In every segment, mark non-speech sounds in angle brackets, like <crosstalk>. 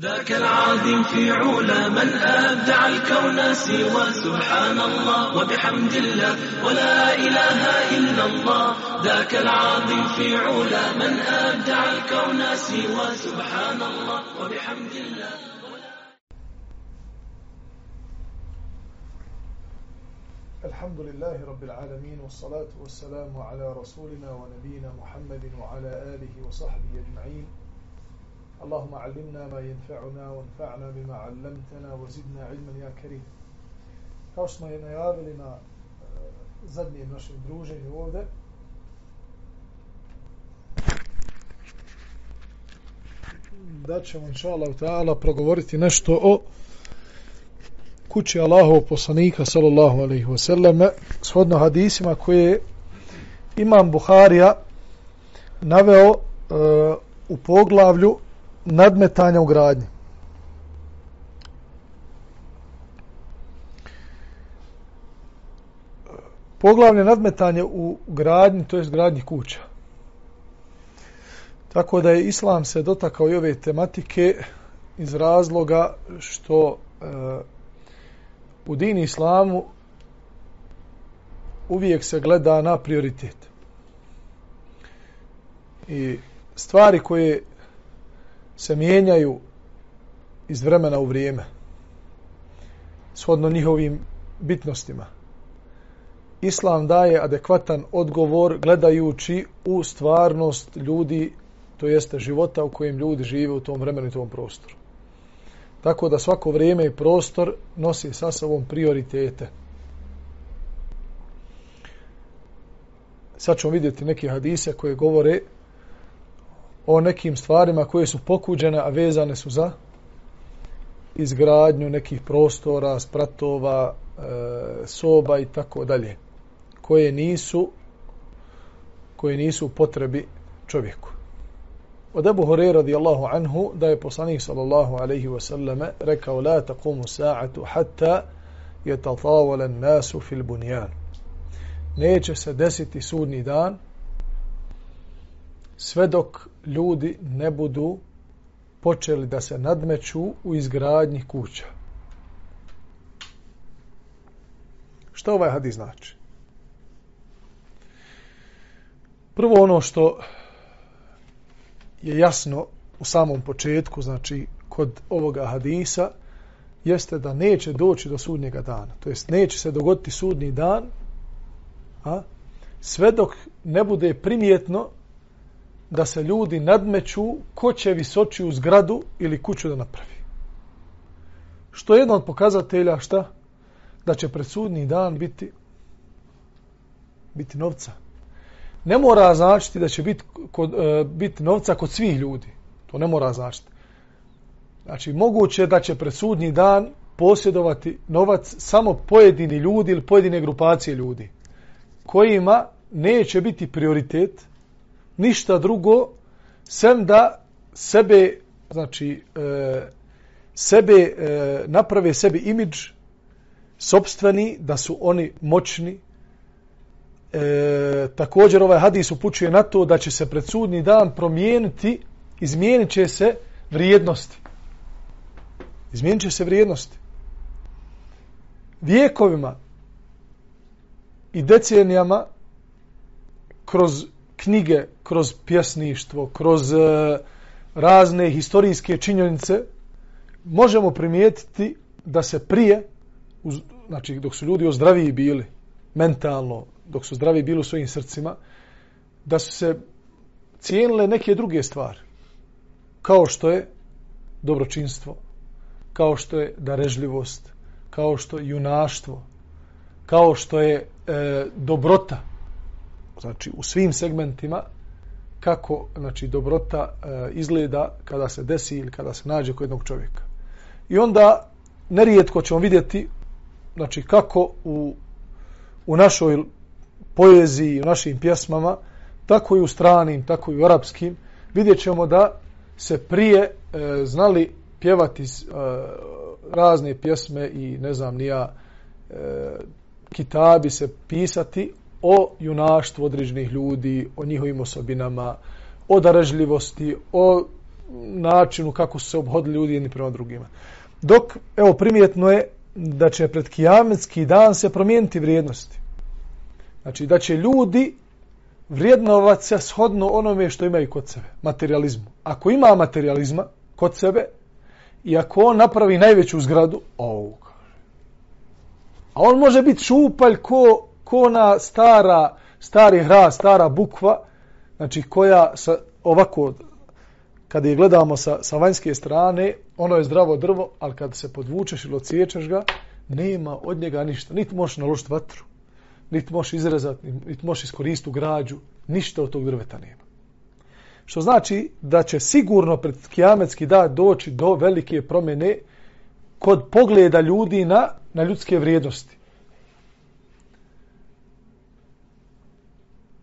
ذاك العظيم في علا من أبدع الكون سوى سبحان الله وبحمد الله ولا إله إلا الله. ذاك العظيم في علا من أبدع الكون سوى سبحان الله وبحمد الله. الحمد لله رب العالمين والصلاة والسلام على رسولنا ونبينا محمد وعلى آله وصحبه أجمعين. اللهم علمنا ما ينفعنا وانفعنا بما علمتنا وزدنا علما يا كريم kao što smo je najavili na uh, zadnjem našem druženju ovde da ćemo inša Allah ta'ala progovoriti nešto o kući Allahovog poslanika sallallahu alaihi wasallam shodno hadisima koje imam Buharija naveo uh, u poglavlju nadmetanja u gradnji. Poglavlje nadmetanje u gradnji, to je gradnji kuća. Tako da je Islam se dotakao i ove tematike iz razloga što e, u dini Islamu uvijek se gleda na prioritet. I stvari koje se mijenjaju iz vremena u vrijeme shodno njihovim bitnostima. Islam daje adekvatan odgovor gledajući u stvarnost ljudi, to jeste života u kojem ljudi žive u tom vremenu i tom prostoru. Tako da svako vrijeme i prostor nosi sa sobom prioritete. Sad ćemo vidjeti neke hadise koje govore o nekim stvarima koje su pokuđene, a vezane su za izgradnju nekih prostora, spratova, e, soba i tako dalje, koje nisu koje nisu u potrebi čovjeku. Od Ebu Hore radijallahu anhu da je poslanik sallallahu alaihi wasallam rekao la taqumu sa'atu hatta yatatavala nasu fil bunjan. Neće se desiti sudni dan sve dok ljudi ne budu počeli da se nadmeću u izgradnji kuća. Šta ovaj hadis znači? Prvo ono što je jasno u samom početku, znači kod ovoga hadisa, jeste da neće doći do sudnjega dana. To jest neće se dogoditi sudnji dan, a sve dok ne bude primjetno da se ljudi nadmeću ko će visočiju u zgradu ili kuću da napravi. Što je jedno od pokazatelja šta? Da će presudni dan biti biti novca. Ne mora značiti da će biti, kod, e, biti novca kod svih ljudi. To ne mora značiti. Znači, moguće da će presudni dan posjedovati novac samo pojedini ljudi ili pojedine grupacije ljudi kojima neće biti prioritet ništa drugo sem da sebe znači e, sebe e, naprave sebi imidž sobstveni da su oni moćni. E, također ovaj hadis upućuje na to da će se pred sudni dan promijeniti izmijenit će se vrijednosti. Izmijenit će se vrijednosti. Vijekovima i decenijama kroz knjige, kroz pjesništvo, kroz e, razne historijske činjenice, možemo primijetiti da se prije, znači dok su ljudi ozdraviji bili, mentalno, dok su zdravi bili u svojim srcima, da su se cijenile neke druge stvari. Kao što je dobročinstvo, kao što je darežljivost, kao što je junaštvo, kao što je e, dobrota, znači u svim segmentima kako znači dobrota e, izgleda kada se desi ili kada se nađe kod jednog čovjeka. I onda nerijetko ćemo vidjeti znači kako u u našoj poeziji, u našim pjesmama, tako i u stranim, tako i u arapskim, vidjet ćemo da se prije e, znali pjevati e, razne pjesme i ne znam nija e, kitabi se pisati o junaštvu određenih ljudi, o njihovim osobinama, o daražljivosti, o načinu kako su se obhodili ljudi jedni prema drugima. Dok, evo, primjetno je da će pred kijametski dan se promijeniti vrijednosti. Znači, da će ljudi vrijednovati se shodno onome što imaju kod sebe, materializmu. Ako ima materializma kod sebe i ako on napravi najveću zgradu, ovu, kaže. A on može biti šupalj ko, kona stara, stari hra, stara bukva, znači koja sa, ovako, kad je gledamo sa, sa vanjske strane, ono je zdravo drvo, ali kad se podvučeš ili ociječeš ga, nema od njega ništa. Niti možeš naložiti vatru, niti možeš izrezati, niti možeš iskoristiti građu, ništa od tog drveta nema. Što znači da će sigurno pred kijametski dan doći do velike promjene kod pogleda ljudi na, na ljudske vrijednosti.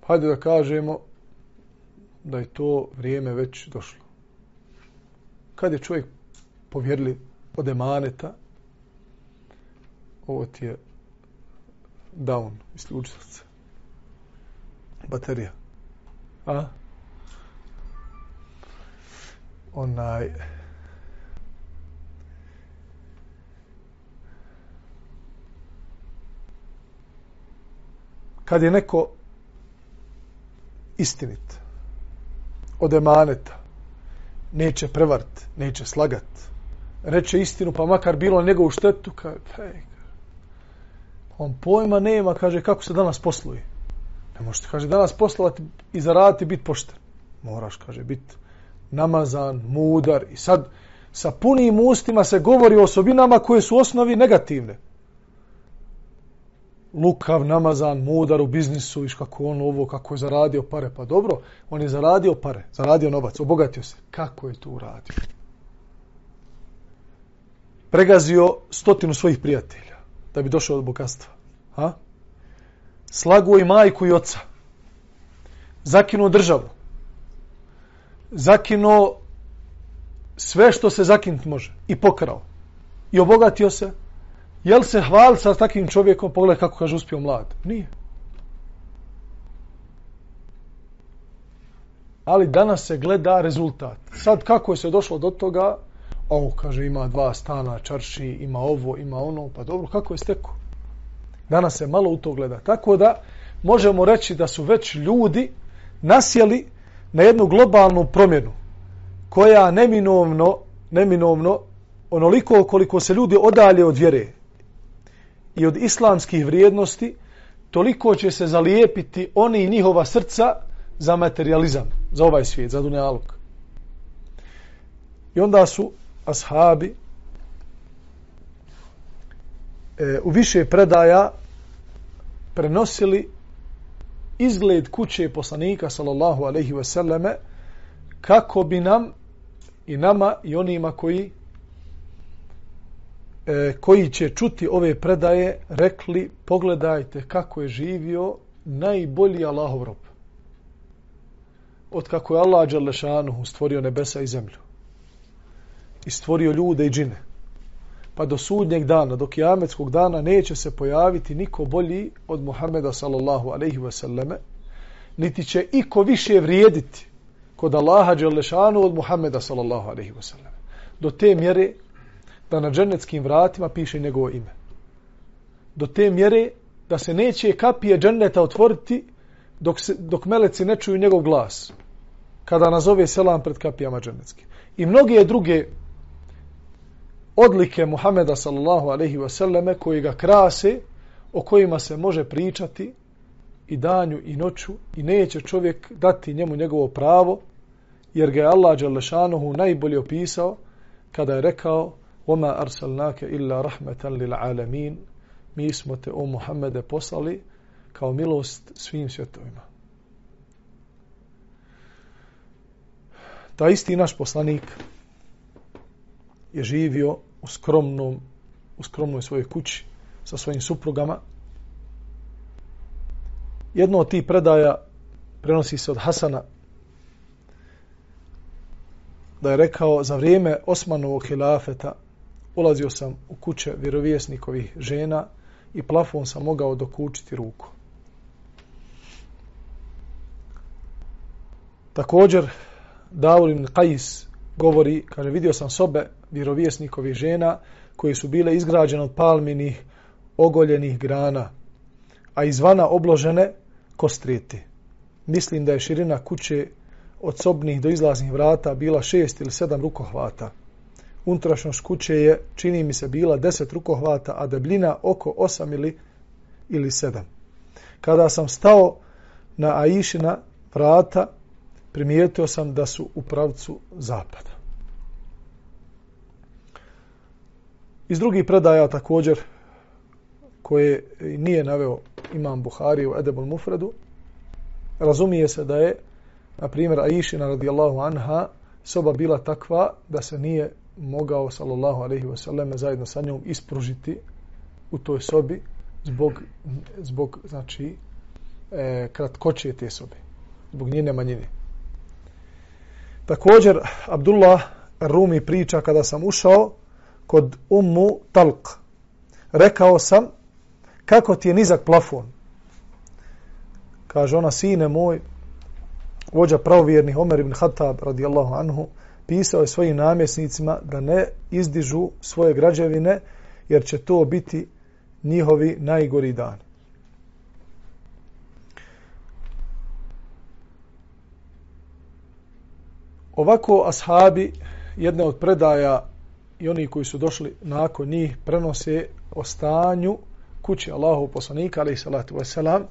Hajde da kažemo da je to vrijeme već došlo. Kad je čovjek povjerili od emaneta, ovo ti je down, isključilac. Baterija. A? Onaj... Kad je neko istinit od emaneta, neće prevart, neće slagat, reče istinu, pa makar bilo njegovu štetu, kaže, pej, on pojma nema, kaže, kako se danas posluje. Ne možete, kaže, danas poslovati i zaraditi biti pošten. Moraš, kaže, biti namazan, mudar i sad sa punim ustima se govori o osobinama koje su osnovi negativne. Lukav, namazan, mudar u biznisu, viš kako on ovo, kako je zaradio pare. Pa dobro, on je zaradio pare, zaradio novac, obogatio se. Kako je to uradio? Pregazio stotinu svojih prijatelja da bi došao od bogatstva. Ha? Slaguo i majku i oca. Zakinuo državu. Zakinuo sve što se zakinuti može. I pokrao. I obogatio se. Jel se hvali sa takvim čovjekom? Pogledaj kako kaže uspio mlad. Nije. Ali danas se gleda rezultat. Sad kako je se došlo do toga? Ovo kaže ima dva stana, čarši, ima ovo, ima ono. Pa dobro, kako je steko? Danas se malo u to gleda. Tako da možemo reći da su već ljudi nasjeli na jednu globalnu promjenu koja neminovno, neminovno onoliko koliko se ljudi odalje od vjere i od islamskih vrijednosti, toliko će se zalijepiti oni i njihova srca za materializam, za ovaj svijet, za dunjaluk. I onda su ashabi e, u više predaja prenosili izgled kuće poslanika sallallahu alejhi ve selleme kako bi nam i nama i onima koji e, koji će čuti ove predaje rekli pogledajte kako je živio najbolji Allahov rob. Od kako je Allah Đalešanuhu stvorio nebesa i zemlju. I stvorio ljude i džine. Pa do sudnjeg dana, do kijametskog dana neće se pojaviti niko bolji od Muhameda sallallahu alaihi wasallame niti će iko više vrijediti kod Allaha Đalešanu od Muhammeda sallallahu alaihi wasallam. Do te mjere da na džennetskim vratima piše njegovo ime. Do te mjere da se neće kapije dženneta otvoriti dok, se, dok meleci ne čuju njegov glas kada nazove selam pred kapijama džennetskim. I mnoge druge odlike Muhameda sallallahu alaihi wa selleme koji ga krase, o kojima se može pričati i danju i noću i neće čovjek dati njemu njegovo pravo, jer ga je Allah Đalešanohu najbolje opisao kada je rekao وَمَا أَرْسَلْنَاكَ إِلَّا رَحْمَةً لِلْعَالَمِينَ Mi smo te, o Muhammede, poslali kao milost svim svjetovima. Ta isti naš poslanik, je živio u skromnom u skromnoj svojoj kući sa svojim suprugama. Jedno od tih predaja prenosi se od Hasana da je rekao za vrijeme Osmanovog hilafeta ulazio sam u kuće vjerovjesnikovih žena i plafon sam mogao dokučiti ruku. Također, Davul ibn Qais govori, kaže, vidio sam sobe vjerovjesnikovih žena koje su bile izgrađene od palminih ogoljenih grana, a izvana obložene kostreti. Mislim da je širina kuće od sobnih do izlaznih vrata bila šest ili sedam rukohvata. Unutrašnjost kuće je, čini mi se, bila deset rukohvata, a debljina oko 8 ili, ili 7. Kada sam stao na Aišina vrata, primijetio sam da su u pravcu zapada. Iz drugih predaja također, koje nije naveo imam Buhari u Edebul Mufredu, razumije se da je, na primjer, Aishina radijallahu anha, soba bila takva da se nije mogao, sallallahu alaihi wasallam, zajedno sa njom ispružiti u toj sobi zbog, zbog znači, e, kratkoće te sobe, zbog njene manjine. Također, Abdullah Rumi priča kada sam ušao kod Ummu Talq. Rekao sam, kako ti je nizak plafon? Kaže ona, sine moj, vođa pravovjernih Omer ibn Khattab radijallahu anhu, pisao je svojim namjesnicima da ne izdižu svoje građevine, jer će to biti njihovi najgori dan. Ovako ashabi, jedne od predaja i oni koji su došli nakon njih, prenose o stanju kući Allahu poslanika, ali salatu wasalam,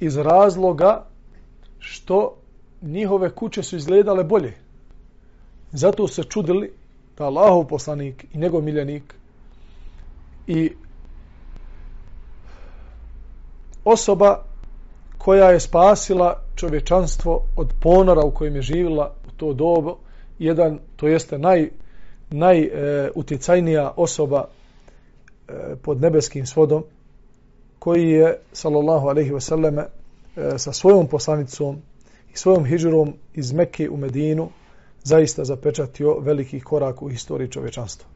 iz razloga što njihove kuće su izgledale bolje. Zato se čudili da Allahov poslanik i njegov miljenik i osoba koja je spasila čovječanstvo od ponora u kojem je živjela u to dobo, jedan, to jeste naj, najutjecajnija e, osoba e, pod nebeskim svodom, koji je, sallallahu alaihi wasallam, e, sa svojom poslanicom i svojom hijđurom iz Mekke u Medinu, zaista zapečatio veliki korak u historiji čovečanstva.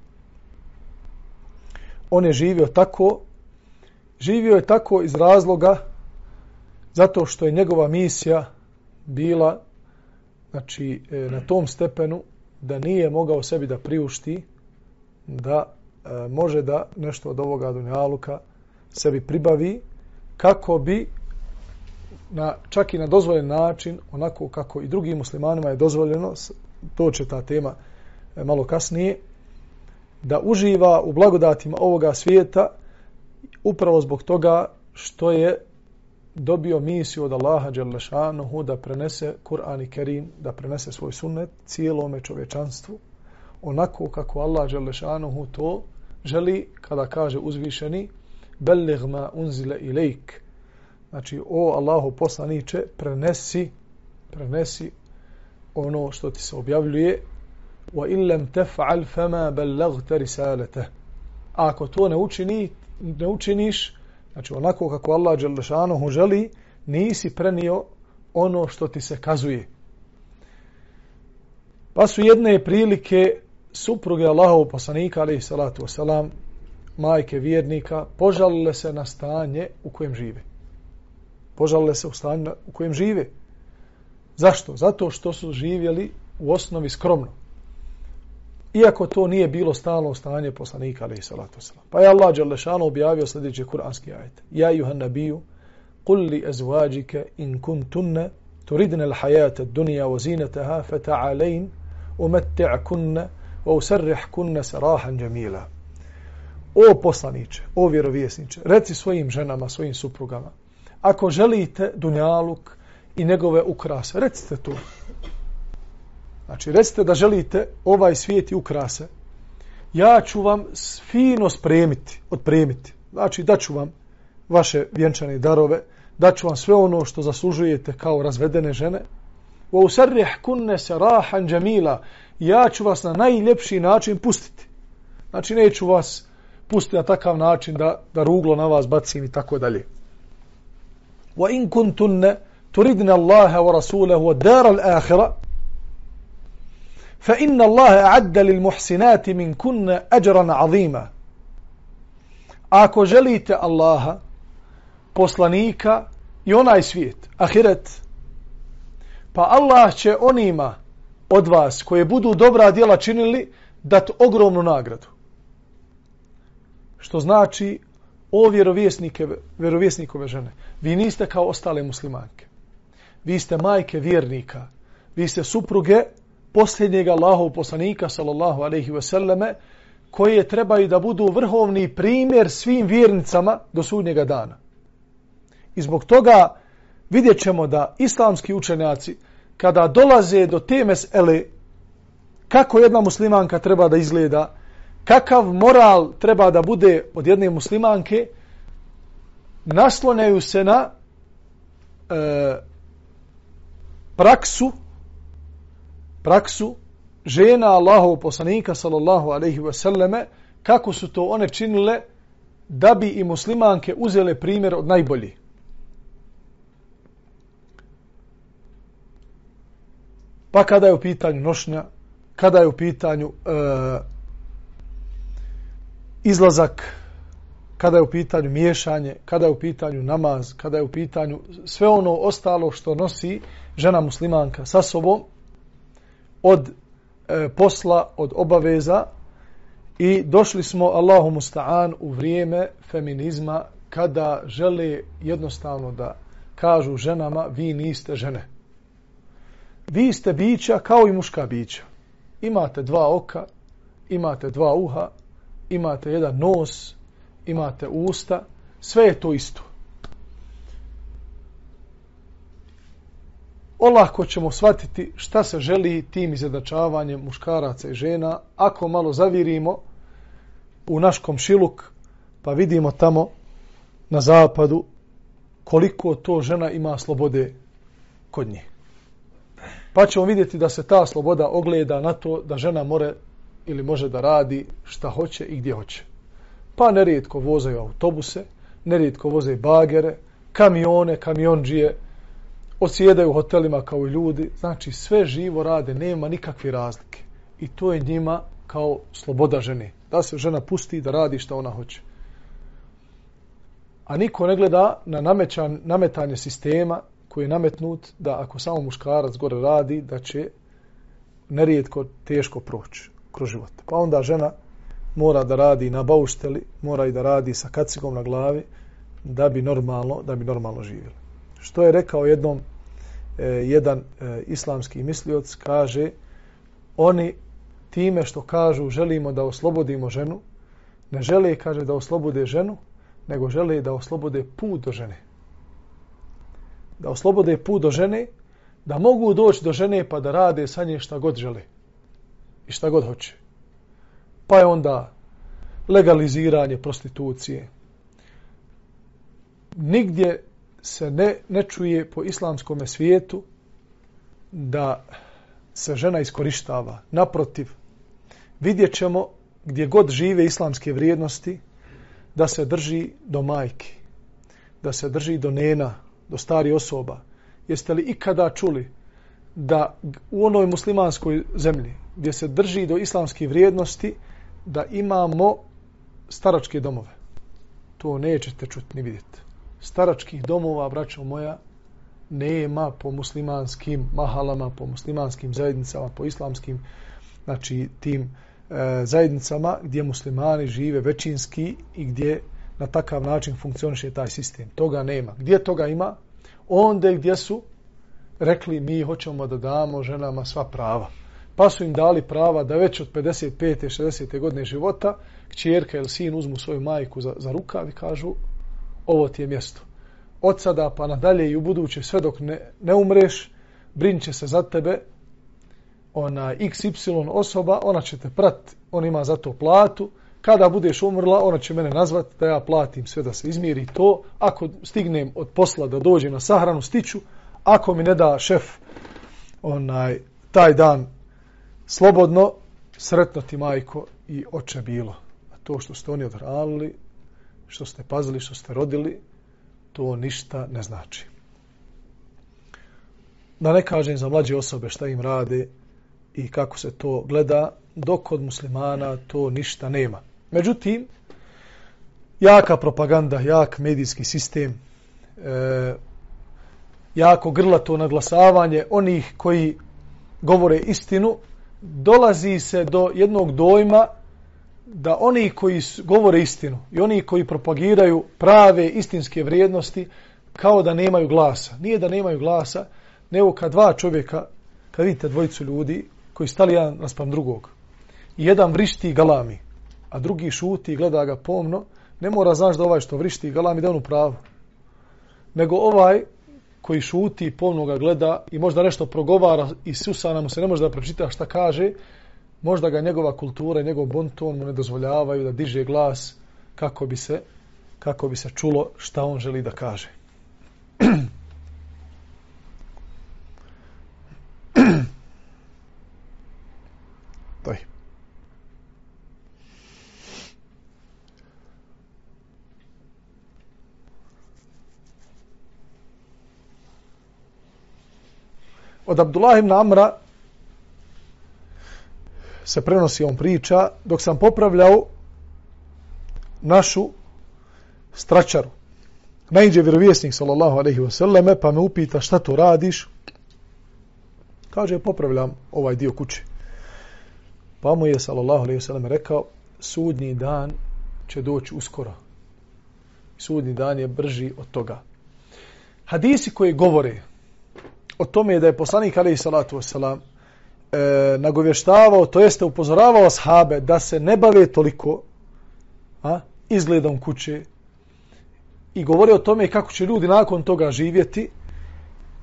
On je živio tako, živio je tako iz razloga zato što je njegova misija bila znači, e, na tom stepenu da nije mogao sebi da priušti da e, može da nešto od ovoga dunjaluka sebi pribavi kako bi na, čak i na dozvoljen način, onako kako i drugim muslimanima je dozvoljeno, to će ta tema e, malo kasnije, da uživa u blagodatima ovoga svijeta upravo zbog toga što je dobio misiju od Allaha Đelešanuhu da prenese Kur'an i Kerim, da prenese svoj sunnet cijelome čovječanstvu, onako kako Allah Đelešanuhu to želi kada kaže uzvišeni Belligh ma unzile ilajk. Znači, o Allahu poslaniče, prenesi, prenesi ono što ti se objavljuje wa in lam taf'al fama ballaghta risalata. Ako to ne učini, ne učiniš, Znači onako kako Allah Đelešanuhu želi, nisi prenio ono što ti se kazuje. Pa su jedne prilike supruge Allahov poslanika, ali salatu selam majke vjernika, požalile se na stanje u kojem žive. Požalile se u stanje u kojem žive. Zašto? Zato što su živjeli u osnovi skromno iako to nije bilo stalno stanje poslanika alejhi salatu salam. Pa je Allah dželle šano objavio sljedeći kuranski ajet: Ja juhan nabiju قل li azwajika in kuntunna turidna al-hayata ad-dunya wa zinataha جميلا wa sarahan jamila. O poslanice, o vjerovjesniče, reci svojim ženama, svojim suprugama, ako želite dunjaluk i njegove ukrase, recite to. Znači, recite da želite ovaj svijet i ukrase. Ja ću vam fino spremiti, odpremiti. Znači, daću vam vaše vjenčane darove, daću vam sve ono što zaslužujete kao razvedene žene. Wa usarrih kunne se rahan. Ja ću vas na najljepši način pustiti. Znači, neću vas pustiti na takav način da, da ruglo na vas bacim i tako dalje. Wa in kuntunne الله ورسوله wa الآخرة wa الله أعد للمحسنات fa inna Allaha a'adda lil muhsinati min ajran 'azima ako želite Allaha poslanika i onaj svijet ahiret pa Allah će onima od vas koje budu dobra djela činili dati ogromnu nagradu što znači o vjerovjesnike, vjerovjesnikove žene, vi niste kao ostale muslimanke. Vi ste majke vjernika. Vi ste supruge posljednjega Allahov poslanika, sallallahu alaihi ve selleme, koje trebaju da budu vrhovni primjer svim vjernicama do sudnjega dana. I zbog toga vidjet ćemo da islamski učenjaci, kada dolaze do te mesele, kako jedna muslimanka treba da izgleda, kakav moral treba da bude od jedne muslimanke, naslonjaju se na e, praksu praksu žena Allahov poslanika sallallahu alejhi ve selleme kako su to one činile da bi i muslimanke uzele primjer od najbolji. Pa kada je u pitanju nošnja, kada je u pitanju e, izlazak, kada je u pitanju miješanje, kada je u pitanju namaz, kada je u pitanju sve ono ostalo što nosi žena muslimanka sa sobom od e, posla, od obaveza i došli smo Allahu musta'an u vrijeme feminizma kada žele jednostavno da kažu ženama vi niste žene. Vi ste bića kao i muška bića. Imate dva oka, imate dva uha, imate jedan nos, imate usta, sve je to isto. Olahko ćemo shvatiti šta se želi tim izjednačavanjem muškaraca i žena ako malo zavirimo u naš komšiluk pa vidimo tamo na zapadu koliko to žena ima slobode kod nje. Pa ćemo vidjeti da se ta sloboda ogleda na to da žena more ili može da radi šta hoće i gdje hoće. Pa nerijetko vozaju autobuse, nerijetko voze bagere, kamione, kamionđije, osjedaju u hotelima kao i ljudi. Znači sve živo rade, nema nikakve razlike. I to je njima kao sloboda žene. Da se žena pusti da radi šta ona hoće. A niko ne gleda na namećan, nametanje sistema koji je nametnut da ako samo muškarac gore radi, da će nerijetko teško proći kroz život. Pa onda žena mora da radi na baušteli, mora i da radi sa kacigom na glavi da bi normalno, da bi normalno živjela. Što je rekao jednom e, jedan e, islamski mislioc, kaže oni time što kažu želimo da oslobodimo ženu, ne žele, kaže, da oslobode ženu, nego žele da oslobode put do žene. Da oslobode put do žene, da mogu doći do žene pa da rade sa nje šta god žele i šta god hoće. Pa je onda legaliziranje prostitucije. Nigdje se ne, ne čuje po islamskom svijetu da se žena iskorištava. Naprotiv, vidjet ćemo gdje god žive islamske vrijednosti da se drži do majki, da se drži do nena, do stari osoba. Jeste li ikada čuli da u onoj muslimanskoj zemlji gdje se drži do islamske vrijednosti da imamo staračke domove. To nećete čuti ni vidjeti. Staračkih domova, braćo moja, nema po muslimanskim mahalama, po muslimanskim zajednicama, po islamskim znači, tim e, zajednicama gdje muslimani žive većinski i gdje na takav način funkcioniše taj sistem. Toga nema. Gdje toga ima? Onda gdje su rekli mi hoćemo da damo ženama sva prava pa su im dali prava da već od 55. 60. godine života kćerka ili sin uzmu svoju majku za, za rukav i kažu ovo ti je mjesto. Od sada pa nadalje i u buduće sve dok ne, ne umreš brin će se za tebe ona XY osoba, ona će te prat, on ima za to platu, kada budeš umrla, ona će mene nazvati da ja platim sve da se izmiri to, ako stignem od posla da dođem na sahranu, stiću, ako mi ne da šef onaj taj dan slobodno, sretno ti majko i oče bilo. A to što ste oni odhranili, što ste pazili, što ste rodili, to ništa ne znači. Da ne kažem za mlađe osobe šta im rade i kako se to gleda, dok od muslimana to ništa nema. Međutim, jaka propaganda, jak medijski sistem, e, jako grlato naglasavanje onih koji govore istinu, dolazi se do jednog dojma da oni koji govore istinu i oni koji propagiraju prave istinske vrijednosti kao da nemaju glasa. Nije da nemaju glasa, nego kad dva čovjeka, kad vidite dvojicu ljudi koji stali jedan naspam drugog, jedan vrišti galami, a drugi šuti i gleda ga pomno, ne mora znaš da ovaj što vrišti galami da on u pravu. Nego ovaj koji šuti i pomno ga gleda i možda nešto progovara i susana mu se ne može da pročita šta kaže, možda ga njegova kultura i njegov bonton mu ne dozvoljavaju da diže glas kako bi se kako bi se čulo šta on želi da kaže. <clears throat> Toj. Od Abdullah ibn Amra se prenosi on priča dok sam popravljao našu stračaru. Najđe vjerovjesnik sallallahu alejhi ve selleme pa me upita šta to radiš? Kaže popravljam ovaj dio kuće. Pa mu je sallallahu alejhi ve selleme rekao sudnji dan će doći uskoro. Sudnji dan je brži od toga. Hadisi koji govore o tome je da je poslanik alejhi salatu vesselam e, nagovještavao, to jeste upozoravao ashabe da se ne bave toliko a, izgledom kuće i govore o tome kako će ljudi nakon toga živjeti,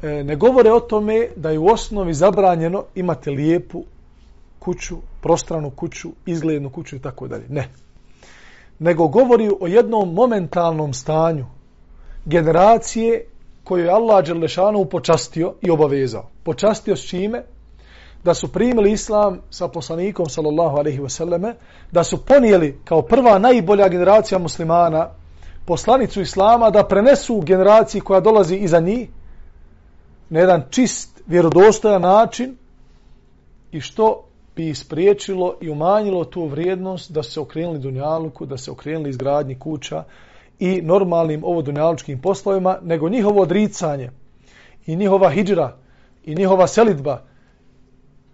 e, ne govore o tome da je u osnovi zabranjeno imati lijepu kuću, prostranu kuću, izglednu kuću i tako dalje. Ne. Nego govori o jednom momentalnom stanju generacije koju je Allah Đelešanu počastio i obavezao. Počastio s čime? Da su primili islam sa poslanikom sallallahu alejhi ve selleme, da su ponijeli kao prva najbolja generacija muslimana poslanicu islama da prenesu generaciji koja dolazi iza njih na jedan čist, vjerodostojan način i što bi ispriječilo i umanjilo tu vrijednost da se okrenuli dunjaluku, da se okrenuli izgradnji kuća i normalnim ovo dunjalučkim poslovima, nego njihovo odricanje i njihova hijđra i njihova selitba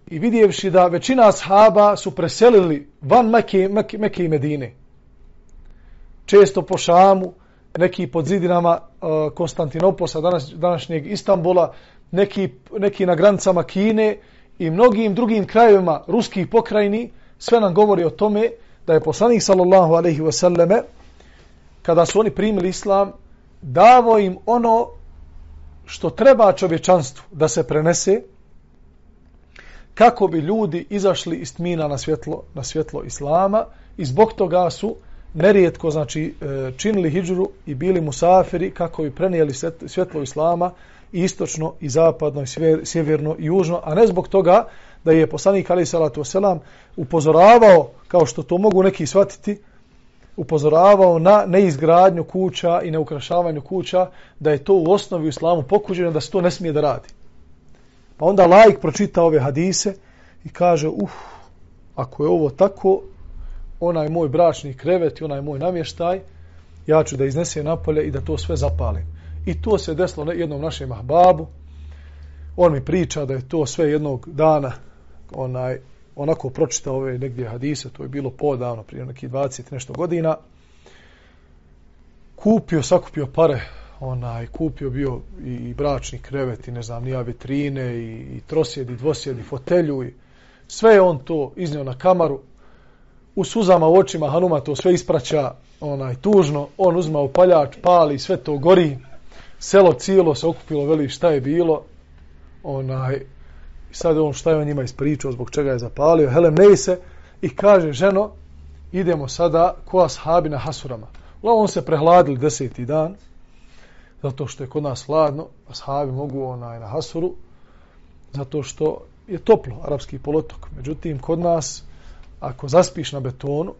i vidjevši da većina ashaba su preselili van Mekke, Mekke, Mekke i Medine. Često po Šamu, neki pod zidinama uh, Konstantinoposa, danas, današnjeg Istanbula, neki, neki na granicama Kine i mnogim drugim krajevima ruskih pokrajini, sve nam govori o tome da je poslanik sallallahu alaihi wasallame, kada su oni primili islam, davo im ono što treba čovječanstvu da se prenese, kako bi ljudi izašli iz tmina na svjetlo, na svjetlo islama i zbog toga su nerijetko znači e, činili hidžru i bili musafiri kako bi prenijeli svjetlo islama i istočno i zapadno i sjeverno i južno, a ne zbog toga da je poslanik Ali Salatu Veselam upozoravao, kao što to mogu neki shvatiti, upozoravao na neizgradnju kuća i neukrašavanju kuća, da je to u osnovi u islamu pokuđeno da se to ne smije da radi. Pa onda lajk pročita ove hadise i kaže, uf, ako je ovo tako, onaj moj bračni krevet i onaj moj namještaj, ja ću da iznesem napolje i da to sve zapalim. I to se desilo jednom našem ahbabu. On mi priča da je to sve jednog dana onaj, onako pročita ove negdje hadise, to je bilo podavno, prije nekih 20 nešto godina. Kupio, sakupio pare onaj kupio bio i, i bračni krevet i ne znam nija vitrine i, i trosjedi, dvosjedi, fotelju i sve je on to iznio na kamaru. U suzama u očima Hanuma to sve ispraća onaj tužno. On uzma upaljač, pali sve to gori. Selo cijelo se okupilo veli šta je bilo? Onaj sad on šta je on njima ispričao zbog čega je zapalio? Helem ne se i kaže ženo idemo sada ko ashabi na Hasurama. Uglavnom se prehladili deseti dan zato što je kod nas hladno, ashabi mogu onaj na Hasuru, zato što je toplo, arapski polotok. Međutim, kod nas, ako zaspiš na betonu,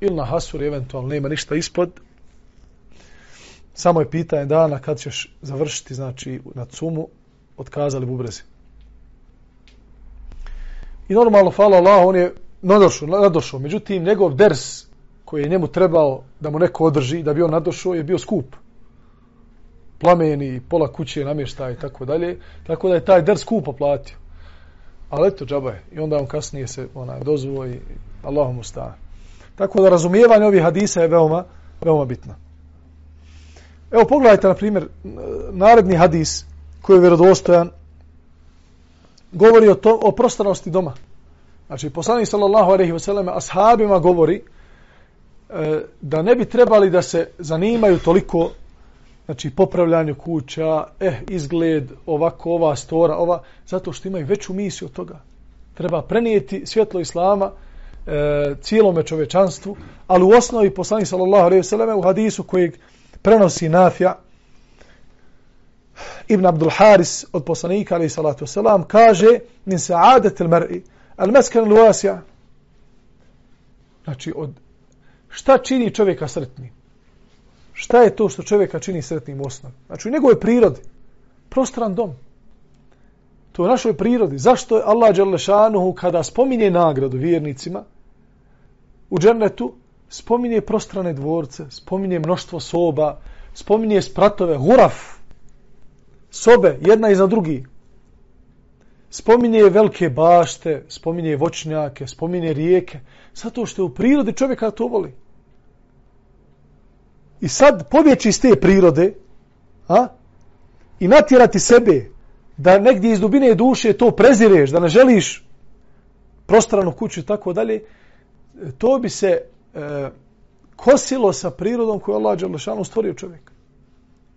ili na Hasuru, eventualno nema ništa ispod, samo je pitanje dana kad ćeš završiti, znači, na cumu, otkazali bubrezi. I normalno, hvala Allah, on je nadošao, nadošao. Međutim, njegov ders koji je njemu trebao da mu neko održi, da bi on nadošao, je bio skup. Plameni, pola kuće, namještaj i tako dalje. Tako da je taj ders skupo platio. Ali eto, džaba je. I onda on kasnije se onaj, dozvo i Allahom mu. Tako da razumijevanje ovih hadisa je veoma, veoma bitno. Evo pogledajte, na primjer, naredni hadis koji je vjerodostojan, govori o, to, o prostranosti doma. Znači, poslanik sallallahu alaihi wa sallam ashabima govori e, da ne bi trebali da se zanimaju toliko znači popravljanju kuća, eh, izgled, ovako, ova stora, ova, zato što imaju veću misiju od toga. Treba prenijeti svjetlo Islama e, cijelome čovečanstvu, ali u osnovi poslanik sallallahu alaihi sallam u hadisu kojeg prenosi Nafja, Ibn Abdul Haris od poslanika alaihi salatu wasalam kaže min sa'adat il mar'i al meskan il wasi'a znači od šta čini čovjeka sretnim šta je to što čovjeka čini sretnim osnovom znači u njegove prirodi prostran dom to je u našoj prirodi zašto je Allah Đalešanuhu kada spominje nagradu vjernicima u džennetu spominje prostrane dvorce spominje mnoštvo soba spominje spratove huraf sobe, jedna iza drugi. Spominje velike bašte, spominje voćnjake, spominje rijeke, zato što je u prirodi čovjeka to voli. I sad pobjeći iz te prirode, a? i natjerati sebe da negdje iz dubine duše to prezireš, da ne želiš prostranu kuću i tako dalje, to bi se e, kosilo sa prirodom koju Allah Đalešanu stvorio čovjek.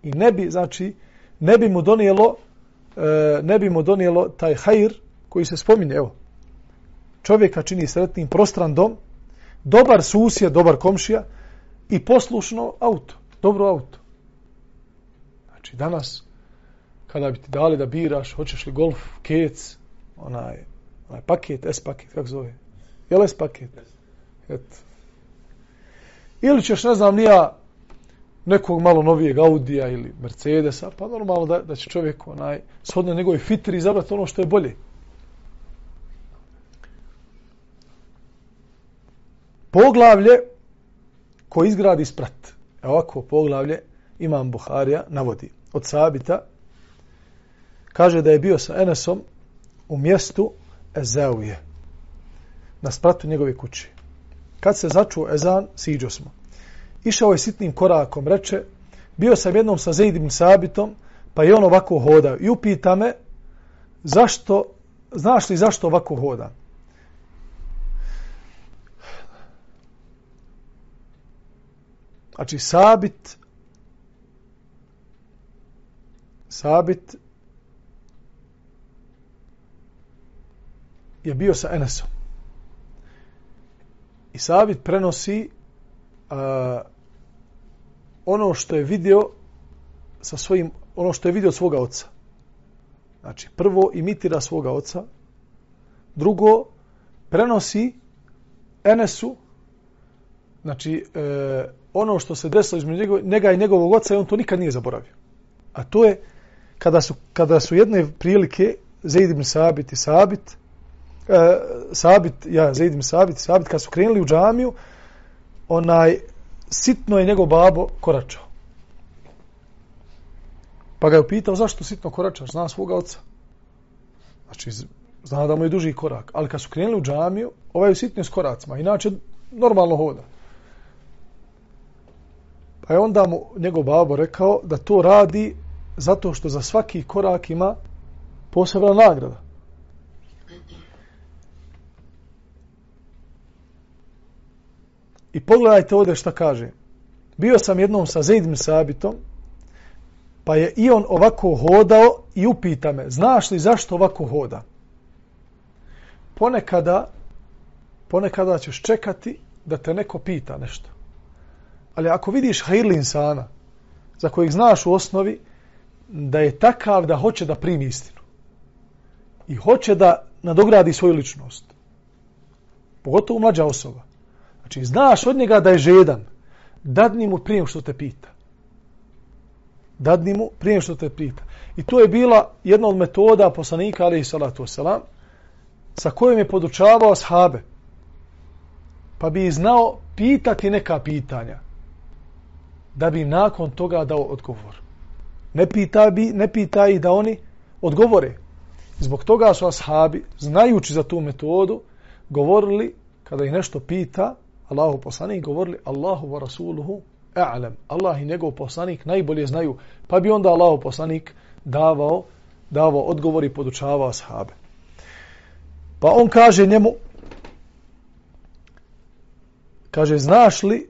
I ne bi, znači, ne bi mu donijelo e, ne bi mu donijelo taj hajr koji se spominje, evo. Čovjeka čini sretnim prostran dom, dobar susjed, dobar komšija i poslušno auto, dobro auto. Znači danas kada bi ti dali da biraš, hoćeš li golf, kec, onaj, onaj paket, S paket, kako zove? Je li S paket? Eto. Ili ćeš, ne znam, nija nekog malo novijeg Audija ili Mercedesa, pa normalno da, da će čovjek onaj, shodno njegove fitri izabrati ono što je bolje. Poglavlje ko izgradi sprat. Evo ovako poglavlje imam Buharija navodi od Sabita kaže da je bio sa Enesom u mjestu Ezeuje na spratu njegove kuće. Kad se začuo Ezan, siđo smo išao je sitnim korakom, reče, bio sam jednom sa Zaidim Sabitom, pa je on ovako hodao. I upita me, zašto, znaš li zašto ovako hoda? Znači, Sabit, Sabit je bio sa Enesom. I Sabit prenosi uh, ono što je vidio sa svojim, ono što je vidio svoga oca. Znači, prvo imitira svoga oca, drugo prenosi Enesu, znači, e, ono što se desilo između njega i njegovog oca, i on to nikad nije zaboravio. A to je, kada su, kada su jedne prilike, Zaid ibn Sabit i Sabit, e, Sabit, ja, Zaid ibn Sabit i Sabit, kada su krenuli u džamiju, onaj, sitno je njegov babo koračao. Pa ga je upitao zašto sitno koračaš, zna svoga oca. Znači, zna da mu je duži korak. Ali kad su krenuli u džamiju, ovaj je sitnio s koracima, inače normalno hoda. Pa je onda mu njegov babo rekao da to radi zato što za svaki korak ima posebna nagrada. I pogledajte ovdje šta kaže. Bio sam jednom sa Zaidim Sabitom, pa je i on ovako hodao i upita me, znaš li zašto ovako hoda? Ponekada, ponekada ćeš čekati da te neko pita nešto. Ali ako vidiš hajrli insana, za kojeg znaš u osnovi, da je takav da hoće da primi istinu. I hoće da nadogradi svoju ličnost. Pogotovo mlađa osoba. Znači, znaš od njega da je žedan, dadni mu prije što te pita. Dadni mu prije što te pita. I to je bila jedna od metoda poslanika, ali i salatu wasalam, sa kojim je podučavao ashabe. Pa bi znao pitati neka pitanja. Da bi nakon toga dao odgovor. Ne pita, bi, ne pita ih da oni odgovore. Zbog toga su ashabi, znajući za tu metodu, govorili, kada ih nešto pita, Allahu poslanik, govorili Allahu wa rasuluhu a'lam. Allah i njegov poslanik najbolje znaju. Pa bi onda Allahu poslanik davao, davao odgovor i podučavao ashabe. Pa on kaže njemu, kaže, znaš li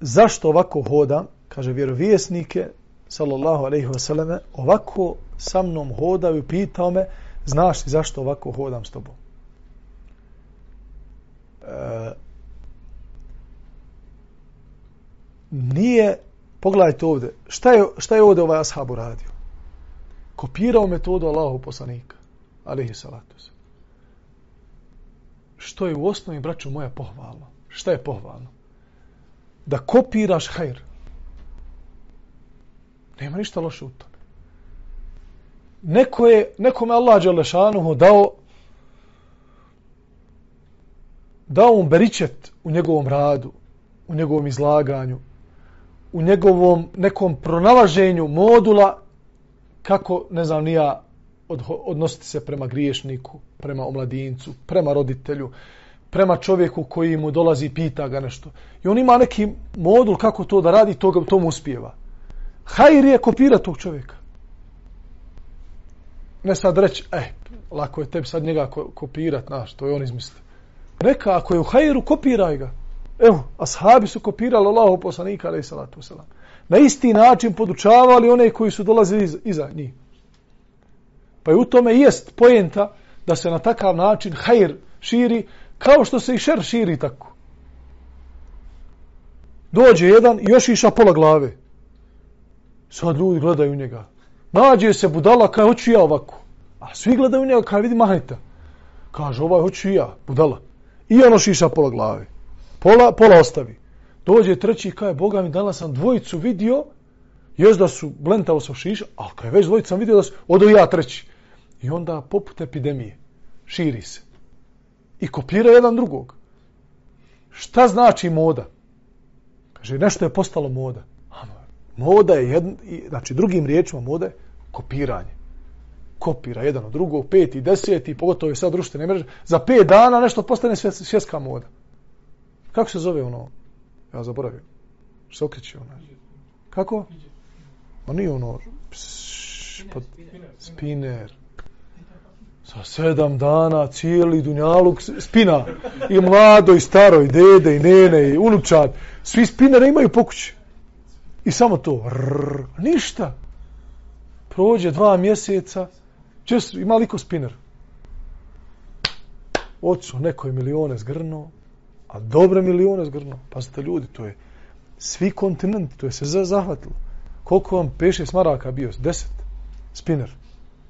zašto ovako hodam? Kaže, vjerovjesnike, sallallahu alaihi ve selleme ovako sa mnom hodaju, pitao me, znaš li zašto ovako hodam s tobom? E, nije, pogledajte ovdje, šta je, šta je ovdje ovaj ashab uradio? Kopirao metodu Allahu poslanika, alaihi salatu se. Što je u osnovi, braću moja, pohvalno? Šta je pohvalno? Da kopiraš hajr. Nema ništa loše u tome. Neko je, nekome Allah Đelešanuhu dao dao mu beričet u njegovom radu, u njegovom izlaganju, u njegovom nekom pronalaženju modula kako, ne znam, nija od, odnositi se prema griješniku, prema omladincu, prema roditelju, prema čovjeku koji mu dolazi i pita ga nešto. I on ima neki modul kako to da radi, to, to mu uspijeva. Hajr je kopira tog čovjeka. Ne sad reći, eh, lako je tebi sad njega kopirat, znaš, to je on izmislio. Neka, ako je u hajru, kopiraj ga. Evo, ashabi su kopirali Allahu poslanika, alaih salatu wasalam. Na isti način podučavali one koji su dolazili iza, iza njih. Pa je u tome jest pojenta da se na takav način hajr širi, kao što se i šer širi tako. Dođe jedan i još iša pola glave. Sad ljudi gledaju njega. Nađe se budala kaj hoću ja ovako. A svi gledaju njega kaj vidi mahnita. Kaže ovaj hoću ja, budala. I ono šiša pola glave pola, pola ostavi. Dođe treći kaj, kaže, Boga mi, danas sam dvojicu vidio, još da su blentao sa šiša, a kaj već dvojicu sam vidio da su, odo ja treći. I onda poput epidemije, širi se. I kopira jedan drugog. Šta znači moda? Kaže, nešto je postalo moda. Moda je, jedn, znači drugim riječima moda je kopiranje. Kopira jedan od drugog, peti, deseti, pogotovo je sad društvene mreže. Za pet dana nešto postane svjetska moda. Kako se zove ono? Ja zaboravio. Što se okreće ono? Kako? Ma nije ono... Pš, pod, spiner. Sa sedam dana cijeli dunjaluk spina. I mlado, i staro, i dede, i nene, i unučad. Svi spinere imaju pokuće. I samo to. Rrr, ništa. Prođe dva mjeseca. Čest, ima liko spinner. Oco, neko je milione zgrnuo. A dobre milione zgrnuo. Pazite ljudi, to je svi kontinent, to je se zahvatilo. Koliko vam peše smaraka bio? Deset. Spinner.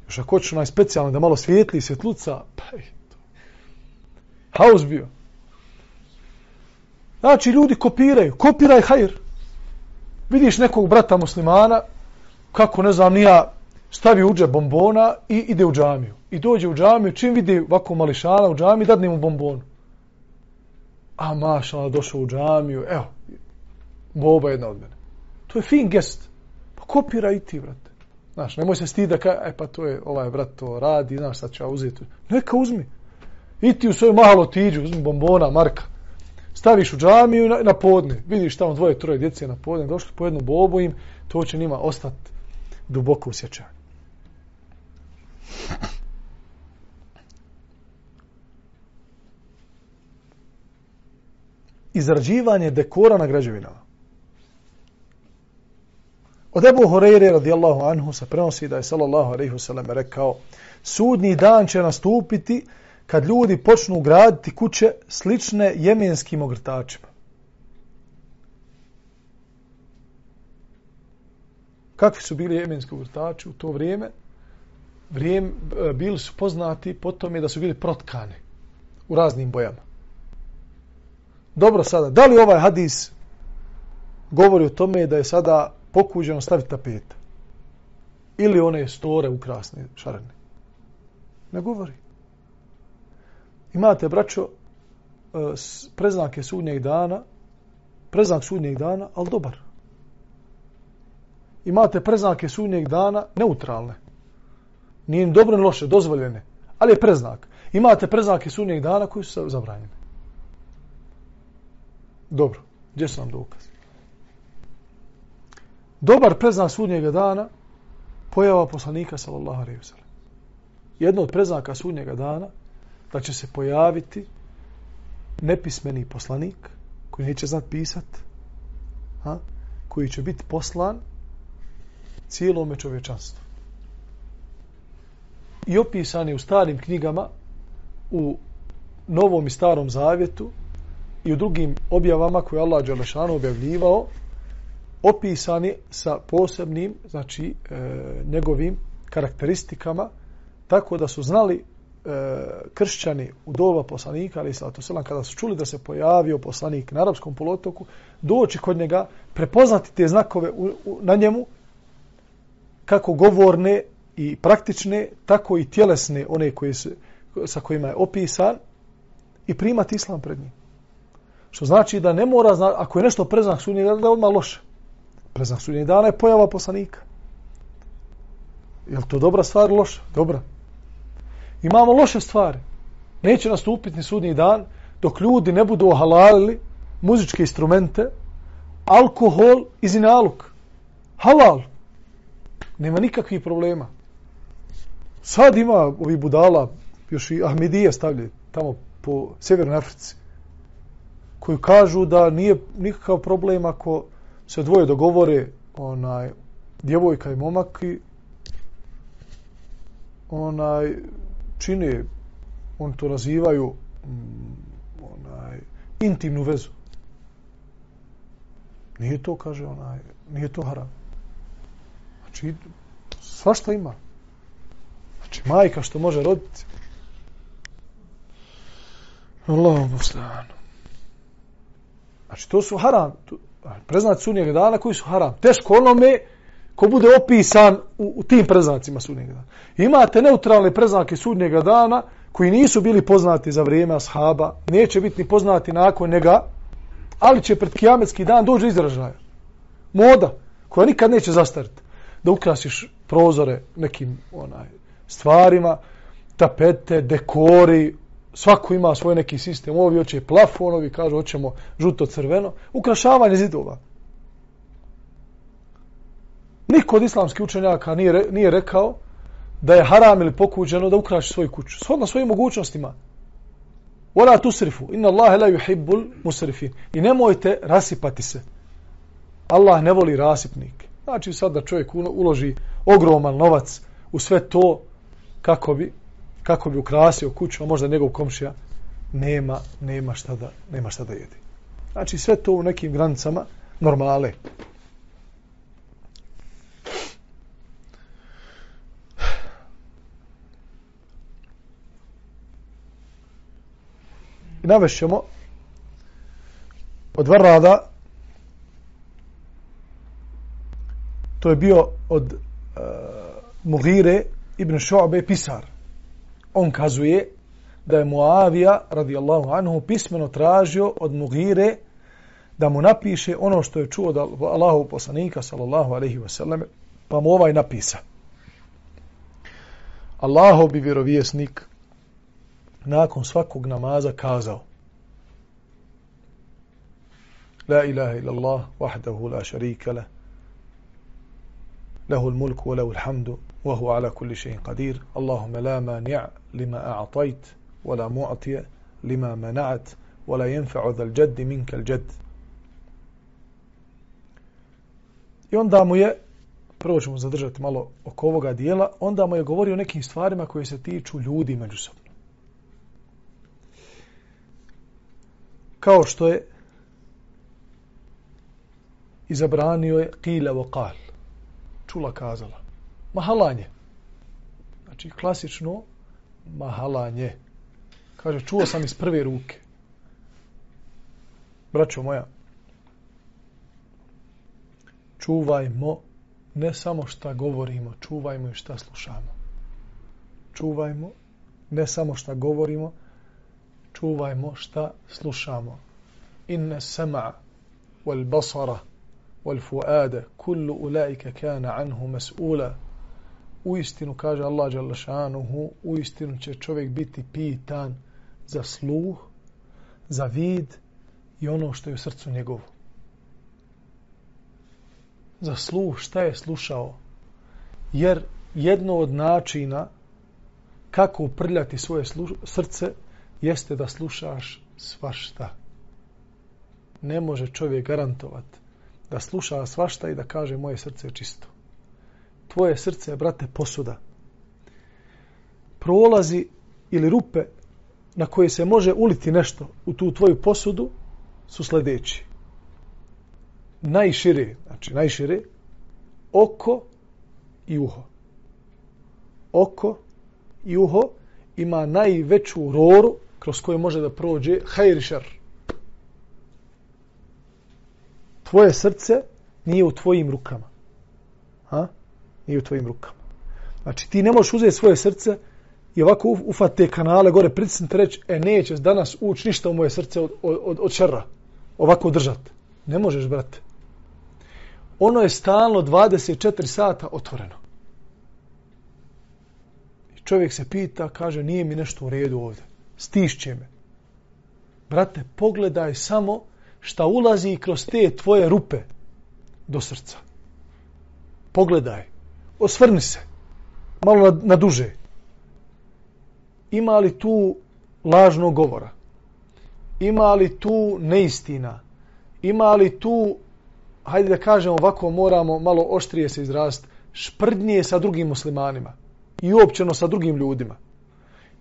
Još ako ću najspecijalno da malo svijetli svjetluca, pa je to. Haus bio. Znači, ljudi kopiraju. Kopiraj hajr. Vidiš nekog brata muslimana, kako ne znam, nija stavi uđe bombona i ide u džamiju. I dođe u džamiju, čim vidi ovako mališana u džamiji, dadne mu bombonu a maša, došao u džamiju, evo, boba jedna od mene. To je fin gest. Pa kopira i ti, brate. Znaš, nemoj se stida ka, e pa to je, ovaj brat to radi, znaš, sad ću ja uzeti. Neka uzmi. I ti u svoju malo tiđu, uzmi bombona, marka. Staviš u džamiju na, na podne. Vidiš tamo dvoje, troje djece na podne, došli po jednu bobu im, to će njima ostati duboko usjećanje. izrađivanje dekora na građevinama. Od Ebu Horeire radijallahu anhu se prenosi da je sallallahu alaihi wasallam rekao sudni dan će nastupiti kad ljudi počnu graditi kuće slične jemenskim ogrtačima. Kakvi su bili jemenski ogrtači u to vrijeme? Vrijeme e, bili su poznati po tome da su bili protkani u raznim bojama. Dobro sada, da li ovaj hadis govori o tome da je sada pokuđeno staviti tapeta? Ili one store ukrasne, šarene? Ne govori. Imate, braćo, e, preznake sudnjeg dana, preznak sudnjeg dana, ali dobar. Imate preznake sudnjeg dana neutralne. Nije ni dobro ni loše, dozvoljene. Ali je preznak. Imate preznake sudnjeg dana koji su zabranjene. Dobro, gdje su nam dokaz? Dobar preznak sudnjega dana pojava poslanika sallallahu alejhi ve sellem. Jedno od preznaka sudnjega dana da će se pojaviti nepismeni poslanik koji neće znat pisat, ha? koji će biti poslan cijelome čovječanstvu. I opisani u starim knjigama, u Novom i Starom Zavjetu i u drugim objavama koje Allah Đelešanu objavljivao, opisani sa posebnim, znači, e, njegovim karakteristikama, tako da su znali E, kršćani u doba poslanika, ali to selam, kada su čuli da se pojavio poslanik na arapskom polotoku, doći kod njega, prepoznati te znakove u, u, na njemu, kako govorne i praktične, tako i tjelesne, one koje su, sa kojima je opisan, i primati islam pred njim. Što znači da ne mora, zna, ako je nešto preznak sudnjeg dana, da je odmah loše. Preznak sudnjeg dana je pojava poslanika. Je li to dobra stvar loša? Dobra. Imamo loše stvari. Neće nastupiti ni sudnji dan dok ljudi ne budu ohalalili muzičke instrumente, alkohol i zinaluk. Halal. Nema nikakvih problema. Sad ima ovi budala, još i Ahmedije stavljaju tamo po Sjevernoj Africi, koji kažu da nije nikakav problem ako se dvoje dogovore, onaj, djevojka i momak i onaj, čine, on to nazivaju mm, onaj, intimnu vezu. Nije to, kaže onaj, nije to haram. Znači, svašta ima. Znači, majka što može roditi. Allahom poslanu. Znači, to su haram. Preznat sunnijeg dana koji su haram. Teško onome ko bude opisan u, u tim preznacima sudnjeg dana. Imate neutralne preznake sudnjega dana koji nisu bili poznati za vrijeme ashaba, neće biti ni poznati nakon njega, ali će pred kijametski dan dođe izražaja. Moda, koja nikad neće zastariti. Da ukrasiš prozore nekim onaj stvarima, tapete, dekori, svako ima svoj neki sistem. Ovi hoće plafon, ovi kažu hoćemo žuto-crveno. Ukrašavanje zidova. Niko od islamskih učenjaka nije, nije rekao da je haram ili pokuđeno da ukraši svoju kuću. Shodno svojim mogućnostima. Wala tusrifu. Inna Allahe la yuhibbul musrifin. I nemojte rasipati se. Allah ne voli rasipnike. Znači sad da čovjek uloži ogroman novac u sve to kako bi kako bi ukrasio kuću, a možda njegov komšija nema nema šta da nema šta da jede. Znači sve to u nekim granicama normale. I navešćemo od Varrada to je bio od uh, Mughire ibn Šu'be pisar. On kazuje da je Muavija radijallahu anhu pismeno tražio od Mughire da mu napiše ono što je čuo od Allahov poslanika sallallahu alejhi ve sellem pa mu ovaj napisa. Allahov bi vjerovjesnik nakon svakog namaza kazao La ilaha illallah wahdahu la sharika lah له الملك وله الحمد وهو على كل شيء قدير اللهم لا مانع لما أعطيت ولا معطي لما منعت ولا ينفع ذا الجد منك الجد I onda mu je, prvo ćemo zadržati malo oko ovoga dijela, onda mu je govorio o nekim stvarima koje se tiču ljudi međusobno. Kao što je izabranio je qila wa qal čula kazala. Mahalanje. Znači, klasično mahalanje. Kaže, čuo sam iz prve ruke. Braćo moja, čuvajmo ne samo šta govorimo, čuvajmo i šta slušamo. Čuvajmo ne samo šta govorimo, čuvajmo šta slušamo. Inne sama wal basara wal fu'ada, kullu ulaika kana anhu mas'ula. U istinu kaže Allah dželle šanehu, u istinu će čovjek biti pitan za sluh, za vid i ono što je u srcu njegovu. Za sluh šta je slušao? Jer jedno od načina kako uprljati svoje srce jeste da slušaš svašta. Ne može čovjek garantovat da sluša svašta i da kaže moje srce je čisto. Tvoje srce je, brate, posuda. Prolazi ili rupe na koje se može uliti nešto u tu tvoju posudu su sljedeći. Najšire, znači najšire, oko i uho. Oko i uho ima najveću roru kroz koje može da prođe hajr šar. Tvoje srce nije u tvojim rukama. Ha? Nije u tvojim rukama. Znači ti ne možeš uzeti svoje srce i ovako ufat te kanale gore, pritisnite reći, e nećeš danas ući ništa u moje srce od, od, od šerra. Ovako držati. Ne možeš, brate. Ono je stalno 24 sata otvoreno. I čovjek se pita, kaže, nije mi nešto u redu ovdje. Stišće me. Brate, pogledaj samo šta ulazi kroz te tvoje rupe do srca. Pogledaj. Osvrni se. Malo na, na duže ima li tu lažnog govora? Ima li tu neistina? Ima li tu, hajde da kažemo ovako, moramo malo oštrije se izrast, šprdnije sa drugim muslimanima i uopćeno sa drugim ljudima?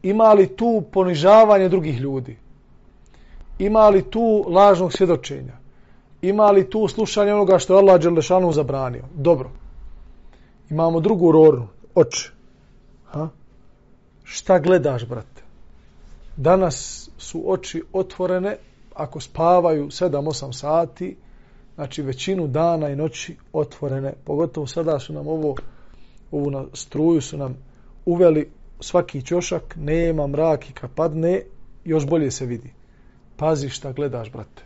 Ima li tu ponižavanje drugih ljudi? Ima li tu lažnog svjedočenja? Ima li tu slušanje onoga što je Allah Đelešanu zabranio? Dobro. Imamo drugu rornu, oči. Ha? šta gledaš, brate? Danas su oči otvorene, ako spavaju 7-8 sati, znači većinu dana i noći otvorene, pogotovo sada su nam ovo, ovu na struju su nam uveli svaki čošak, nema mrak i kad padne, još bolje se vidi. Pazi šta gledaš, brate.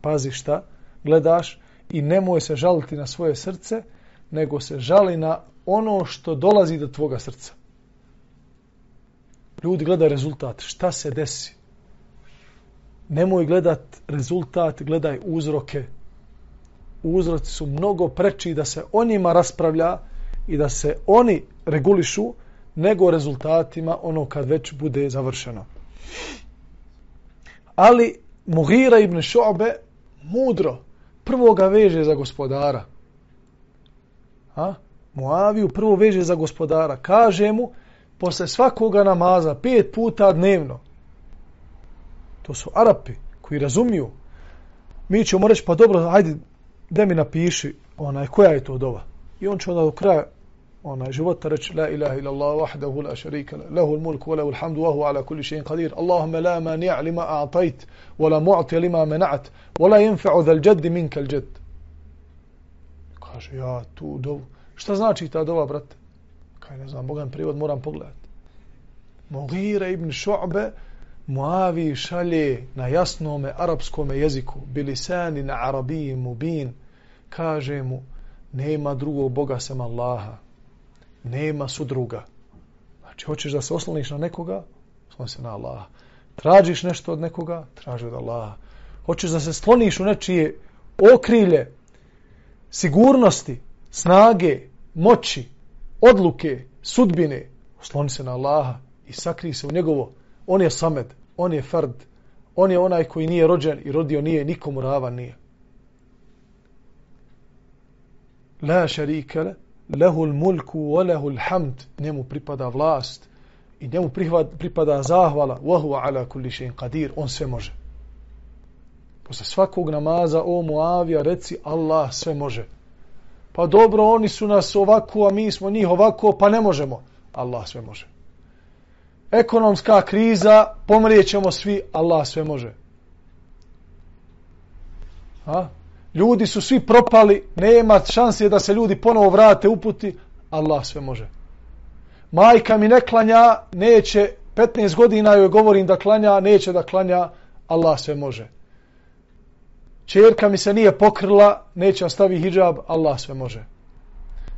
Pazi šta gledaš i nemoj se žaliti na svoje srce, nego se žali na ono što dolazi do tvoga srca. Ljudi gledaju rezultat. Šta se desi? Nemoj gledat rezultat, gledaj uzroke. Uzroci su mnogo preči da se o njima raspravlja i da se oni regulišu nego rezultatima ono kad već bude završeno. Ali Mughira ibn Šobe mudro prvo ga veže za gospodara. A? Muaviju prvo veže za gospodara. Kaže mu, posle svakoga namaza, pet puta dnevno. To su Arapi koji razumiju. Mi ćemo reći, pa dobro, ajde da mi napiši onaj, koja je to dova. I on će onda do kraja onaj života reći, la ilaha ila Allah, wahdahu la šarika, lehu al-mulku wa lehu al-hamdu wa hu ala kulli še'in qadir. Allahumma la mani'a lima a'tajt, wa la mu'ti lima mena'at, wa la yanfa'u dhal jaddi minka al-jadd Kaže, ja tu dovu. Šta znači ta dova, brate? kaj ne znam, Bogan privod moram pogledati. Mughira ibn Šu'be Muavi šalje na jasnome arapskome jeziku, bilisani na arabiji mubin, kaže mu, nema drugog Boga sem Allaha, nema sudruga. Znači, hoćeš da se osloniš na nekoga, sloni se na Allaha. Tražiš nešto od nekoga, traži od Allaha. Hoćeš da se sloniš u nečije okrilje, sigurnosti, snage, moći, odluke, sudbine, osloni se na Allaha i sakri se u njegovo. On je samed, on je fard, on je onaj koji nije rođen i rodio nije, nikomu ravan nije. La šarika lehu mulku wa lehu hamd, njemu pripada vlast i njemu pripada zahvala, wa huwa ala kulli shay'in qadir, on sve može. Posle svakog namaza, o Muavija, reci Allah sve može pa dobro, oni su nas ovako, a mi smo njih ovako, pa ne možemo. Allah sve može. Ekonomska kriza, pomrijećemo svi, Allah sve može. Ha? Ljudi su svi propali, nema šanse da se ljudi ponovo vrate uputi, Allah sve može. Majka mi ne klanja, neće 15 godina joj govorim da klanja, neće da klanja, Allah sve može. Čerka mi se nije pokrila, neće ostavi hijab, Allah sve može.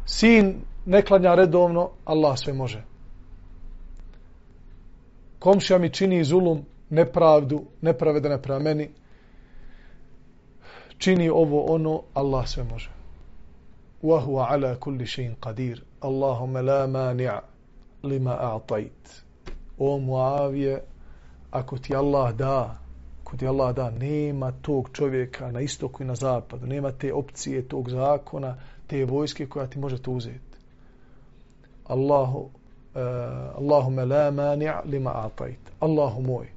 Sin ne klanja redovno, Allah sve može. Komšija mi čini zulum, nepravdu, nepravedane prema meni, čini ovo ono, Allah sve može. Wa huwa ala kulli shay'in qadir. Allahumma la mani'a lima. O Muavije, ako ti Allah da, ako ti Allah da, nema tog čovjeka na istoku i na zapadu, nema te opcije, tog zakona, te vojske koja ti može to uzeti. Allahu, uh, Allahumma la mani'a lima atajt. Allahu moj,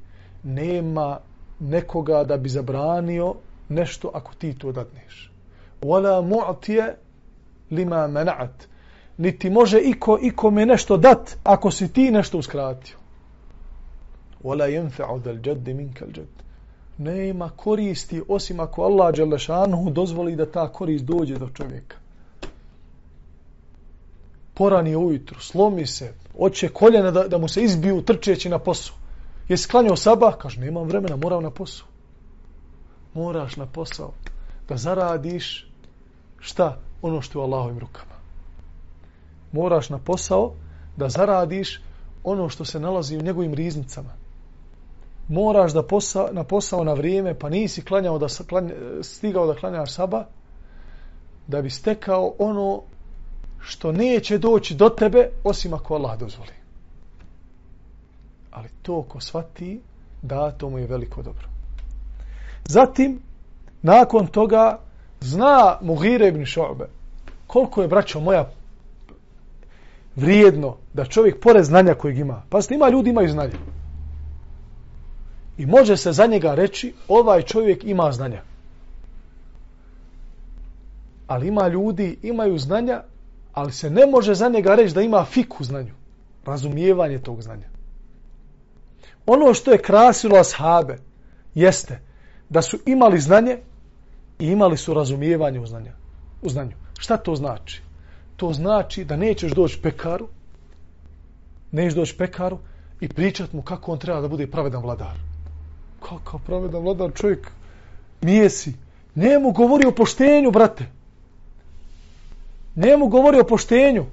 nema nekoga da bi zabranio nešto ako ti to dadneš. Wala mu'tije lima mena'at. Niti može iko, ikome nešto dat ako si ti nešto uskratio. Wala yenfa'u dal jaddi minka al jadd. Nema koristi osim ako Allah Đelešanu dozvoli da ta korist dođe do čovjeka. Porani ujutru, slomi se, oće koljena da, da mu se izbiju trčeći na posao. Je sklanjao sabah? Kaže, nemam vremena, moram na posao. Moraš na posao da zaradiš šta? Ono što je u Allahovim rukama. Moraš na posao da zaradiš ono što se nalazi u njegovim riznicama. Moraš da posao, na posao na vrijeme, pa nisi klanjao da, klanja, stigao da klanjaš saba, da bi stekao ono što neće doći do tebe, osim ako Allah dozvoli ali to ko shvati da to mu je veliko dobro. Zatim, nakon toga, zna Mughire ibn Šo'be koliko je, braćo moja, vrijedno da čovjek pored znanja kojeg ima, pa ima ljudi imaju znanje. I može se za njega reći, ovaj čovjek ima znanja. Ali ima ljudi, imaju znanja, ali se ne može za njega reći da ima fiku znanju. Razumijevanje tog znanja ono što je krasilo ashabe jeste da su imali znanje i imali su razumijevanje u, znanja, u znanju. Šta to znači? To znači da nećeš doći pekaru, nećeš doći pekaru i pričat mu kako on treba da bude pravedan vladar. Kakav pravedan vladar čovjek mijesi. Njemu govori o poštenju, brate. Njemu govori o poštenju.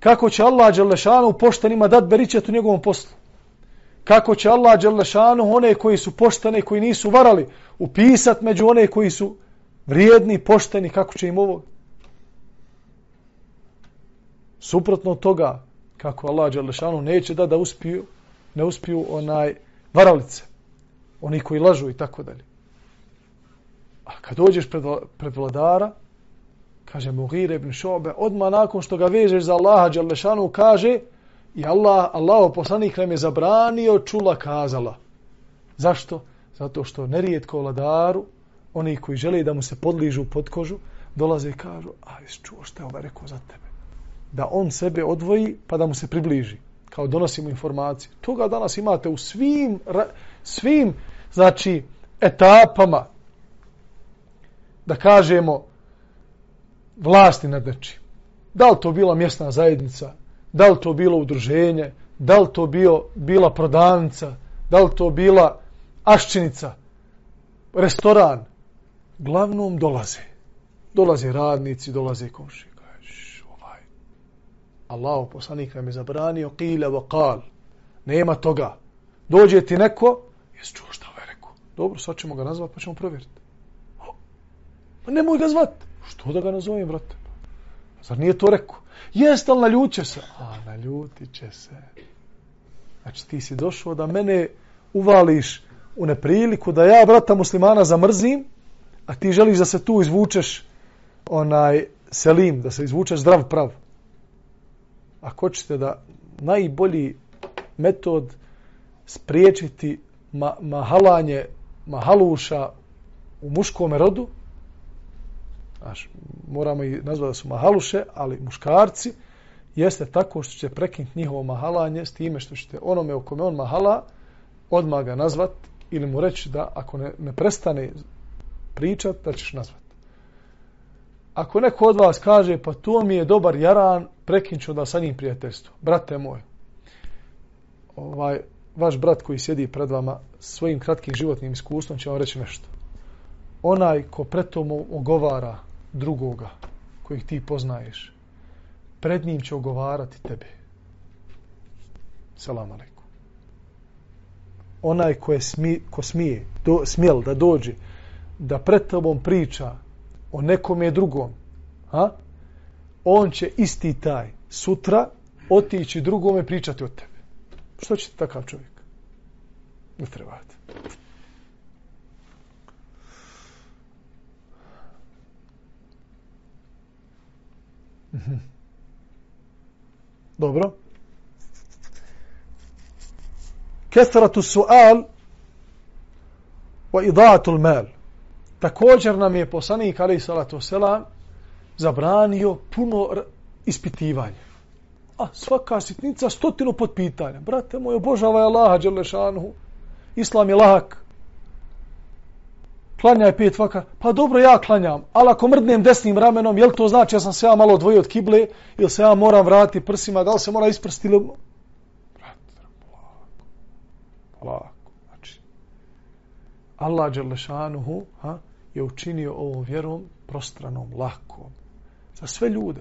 Kako će Allah Đelešanu poštenima dat beričet u njegovom poslu kako će Allah Đelešanu one koji su pošteni, koji nisu varali, upisat među one koji su vrijedni, pošteni, kako će im ovo? Suprotno toga, kako Allah Đelešanu neće da da uspiju, ne uspiju onaj varalice, oni koji lažu i tako dalje. A kad dođeš pred, pred vladara, kaže Mughir ibn Šobe, odmah nakon što ga vežeš za Allaha Đelešanu, kaže, I Allah, Allah poslanik nam je zabranio čula kazala. Zašto? Zato što nerijetko vladaru, oni koji žele da mu se podližu pod kožu, dolaze i kažu, a čuo što je ovaj rekao za tebe? Da on sebe odvoji pa da mu se približi. Kao donosimo informacije. Toga danas imate u svim, svim znači, etapama da kažemo vlasti nad nečim. Da li to bila mjesna zajednica, da li to bilo udruženje, da li to bio, bila prodavnica, da li to bila aščinica, restoran, glavnom dolaze. Dolaze radnici, dolaze komši. Ovaj. Allah poslanik nam je zabranio qila wa. Nema toga. Dođe ti neko, jes čuo šta ovaj rekao. Dobro, sad ćemo ga nazvat pa ćemo provjeriti. Pa nemoj ga zvat. Što da ga nazovem, brate? Zar nije to rekao? Jeste li naljuće se? A, naljutit će se. Znači, ti si došao da mene uvališ u nepriliku, da ja, brata muslimana, zamrzim, a ti želiš da se tu izvučeš onaj selim, da se izvučeš zdrav prav. Ako ćete da najbolji metod spriječiti ma mahalanje mahaluša u muškom rodu, znaš, moramo i nazvati da su mahaluše, ali muškarci, jeste tako što će prekinuti njihovo mahalanje s time što ćete onome o kome on mahala, odmah ga nazvat ili mu reći da ako ne, ne prestane pričat, da ćeš nazvat. Ako neko od vas kaže, pa to mi je dobar jaran, prekinut ću da sa njim prijateljstvo. Brate moj, ovaj, vaš brat koji sjedi pred vama svojim kratkim životnim iskustvom će vam reći nešto. Onaj ko pretom ogovara drugoga kojeg ti poznaješ, pred njim će ogovarati tebe. Salam alaikum. Onaj ko, je smi, ko smije, do, smjel da dođe, da pred tobom priča o nekom je drugom, a? on će isti taj sutra otići drugome pričati o tebe. Što će takav čovjek? Ne trebate. Mhm. Dobro. Kethratu su'al wa idaatul mal. Također nam je poslanik ali salatu selam zabranio puno ispitivanja. A svaka sitnica stotinu pod pitanja. Brate moj, obožavaj Allaha dželešanuhu. Islam je lahak. Klanjaj pet vaka. Pa dobro, ja klanjam. Ali ako mrdnem desnim ramenom, jel to znači ja sam se ja malo odvojio od kible ili se ja moram vratiti prsima, da li se mora isprsti ili... Polako, polako. Znači, Allah Đerlešanuhu ha, je učinio ovom vjerom prostranom, lakom. Za sve ljude.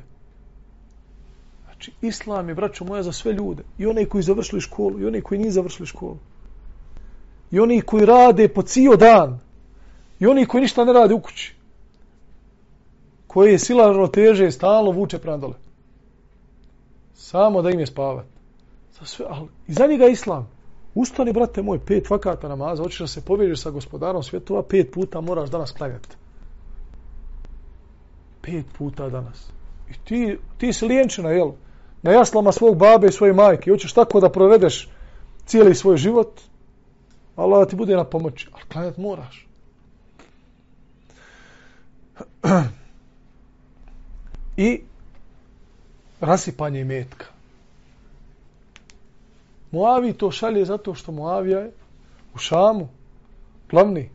Znači, islam je, braćo moja, za sve ljude. I one koji završili školu, i one koji nije završili školu. I oni koji rade po cijel dan. I oni koji ništa ne rade u kući. Koji je sila teže stalo stalno vuče prema dole. Samo da im je spavat. Za sve, ali, I za njega islam. Ustani, brate moj, pet vakata namaza, hoćeš da se povežeš sa gospodarom svjetova, pet puta moraš danas klanjati. Pet puta danas. I ti, ti si lijenčina, jel? Na jaslama svog babe i svoje majke. Hoćeš tako da provedeš cijeli svoj život, Allah ti bude na pomoći. Ali klanjati moraš. <clears throat> I rasipanje metka. Moavi to šalje zato što Moavija je u Šamu, glavni,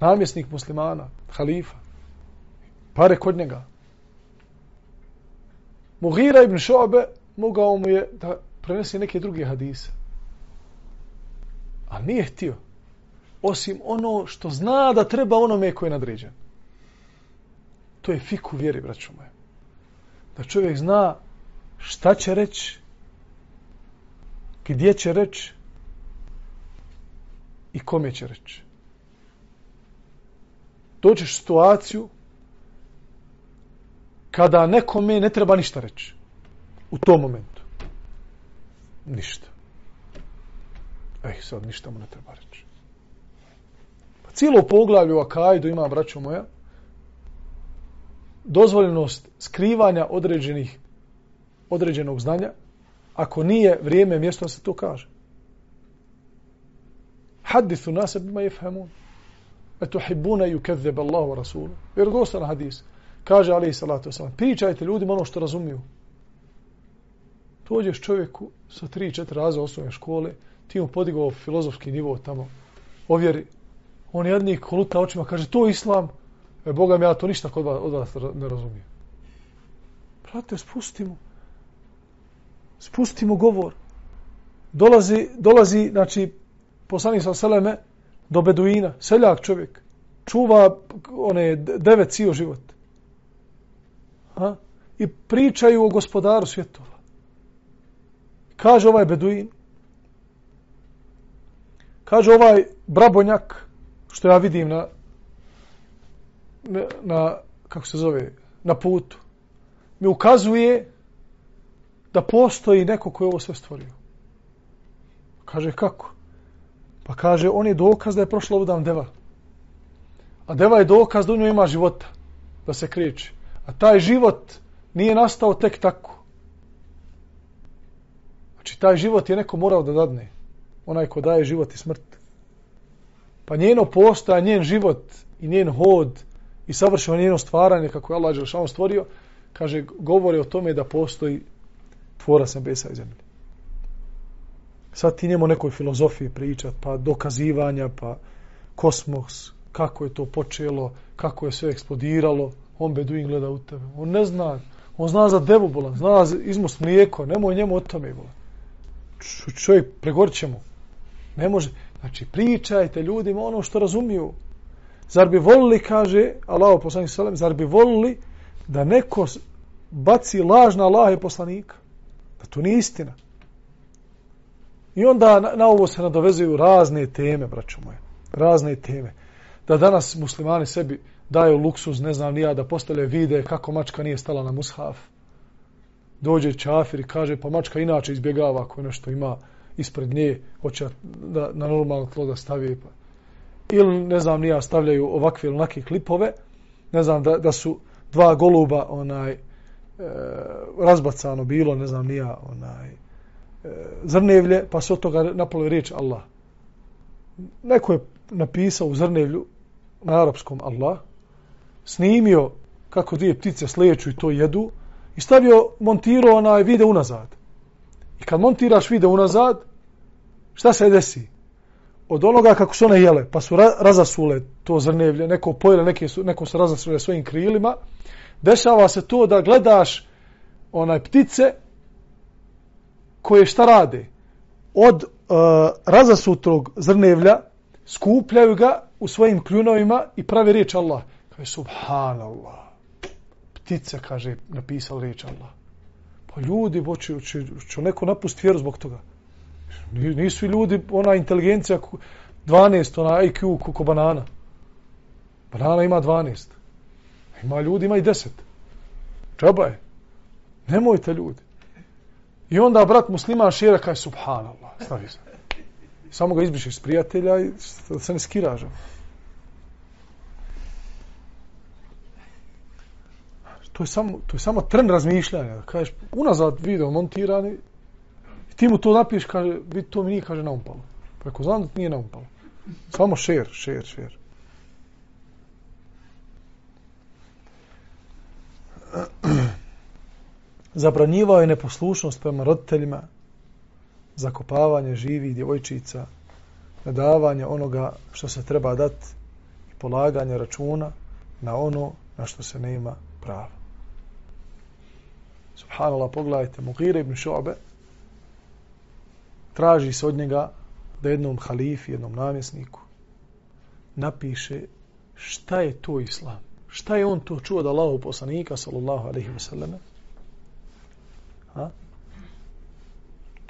namjesnik muslimana, halifa, pare kod njega. Mughira ibn Šobe mogao mu je da prenese neke druge hadise. A nije htio. Osim ono što zna da treba onome koji je nadređen. To je fiku vjeri, braćo moje. Da čovjek zna šta će reći, gdje će reći i kome će reći. Dođeš situaciju kada nekome ne treba ništa reći. U tom momentu. Ništa. Ej, sad ništa mu ne treba reći. Cijelo poglavlje u Akajdu ima, braćo moja, dozvoljenost skrivanja određenih određenog znanja, ako nije vrijeme mjesto da se to kaže. Hadithu nase bima jefhamun. Eto hibbuna ju kedzeb Allahu Rasulu. Jer dostan hadis. Kaže Ali salatu wasalam. Pričajte ljudima ono što razumiju. Dođeš čovjeku sa tri, četiri raza osnovne škole, ti mu podigao filozofski nivo tamo, ovjeri, on jedni koluta očima, kaže, to je islam, e, Boga mi, ja to ništa kod vas, od vas ne razumijem. Prate, spustimo. Spustimo govor. Dolazi, dolazi, znači, poslanik sa Seleme, do Beduina, seljak čovjek, čuva one devet cijel život. Ha? I pričaju o gospodaru svjetova. Kaže ovaj Beduin, Kaže ovaj brabonjak, što ja vidim na, na, na kako se zove, na putu, mi ukazuje da postoji neko koji je ovo sve stvorio. Kaže, kako? Pa kaže, on je dokaz da je prošlo ovdje deva. A deva je dokaz da u njoj ima života, da se kriječi. A taj život nije nastao tek tako. Znači, taj život je neko morao da dadne onaj ko daje život i smrt. Pa njeno postoja, njen život i njen hod i savršeno njeno stvaranje kako je Allah Đelšanu stvorio, kaže, govori o tome da postoji tvora nebesa besa i zemlje. Sad ti njemu nekoj filozofiji pričat, pa dokazivanja, pa kosmos, kako je to počelo, kako je sve eksplodiralo, on beduin gleda u tebe. On ne zna, on zna za devu bolan, zna za izmost mlijeko, nemoj njemu o tome bolan. čovjek pregorit će mu. Ne može. Znači, pričajte ljudima ono što razumiju. Zar bi volili, kaže Allah poslanik sallam, zar bi volili da neko baci laž na Allah i poslanika? Da to nije istina. I onda na, na ovo se nadovezuju razne teme, braćo moje. Razne teme. Da danas muslimani sebi daju luksuz, ne znam nija, da postale vide kako mačka nije stala na mushaf. Dođe čafir i kaže, pa mačka inače izbjegava ako nešto ima ispred nje, hoće da na normalno tlo da stavi. Pa. Ili, ne znam, nija stavljaju ovakve ili onake klipove, ne znam, da, da su dva goluba onaj, e, razbacano bilo, ne znam, nija onaj, e, zrnevlje, pa se od toga napalo riječ Allah. Neko je napisao u zrnevlju na arapskom Allah, snimio kako dvije ptice slijeću i to jedu i stavio, montirao onaj video unazad. I kad montiraš video unazad, šta se desi? Od onoga kako su one jele, pa su ra razasule to zrnevlje, neko pojele, neke su, neko su razasule svojim krilima, dešava se to da gledaš onaj ptice koje šta rade? Od e, uh, razasutrog zrnevlja skupljaju ga u svojim kljunovima i pravi riječ Allah. Kaže, subhanallah. Ptice, kaže, napisao riječ Allah. Pa ljudi, hoće, će, će neko napusti vjeru zbog toga. Nisu ljudi, ona inteligencija, 12, ona IQ, kako banana. Banana ima 12. Ima ljudi, ima i 10. Čaba je. Nemojte ljudi. I onda brat musliman šira kaže, subhanallah, stavi se. Samo ga izbriši s prijatelja i se ne skiraža. to je samo, to je samo tren razmišljanja. Kažeš, unazad video montirani, ti mu to napiš, kaže, vidi, to mi nije, kaže, naumpalo. Pa ako znam da nije naumpalo. Samo šer, šer, šer. <clears throat> Zabranjivao je neposlušnost prema roditeljima, zakopavanje živih djevojčica, nadavanje onoga što se treba dati i polaganje računa na ono na što se nema prava. Subhanallah, pogledajte, Mugire ibn Šo'be traži se od njega da jednom halifi, jednom namjesniku napiše šta je to islam. Šta je on to čuo da Allahu poslanika, sallallahu alaihi selleme? Ha?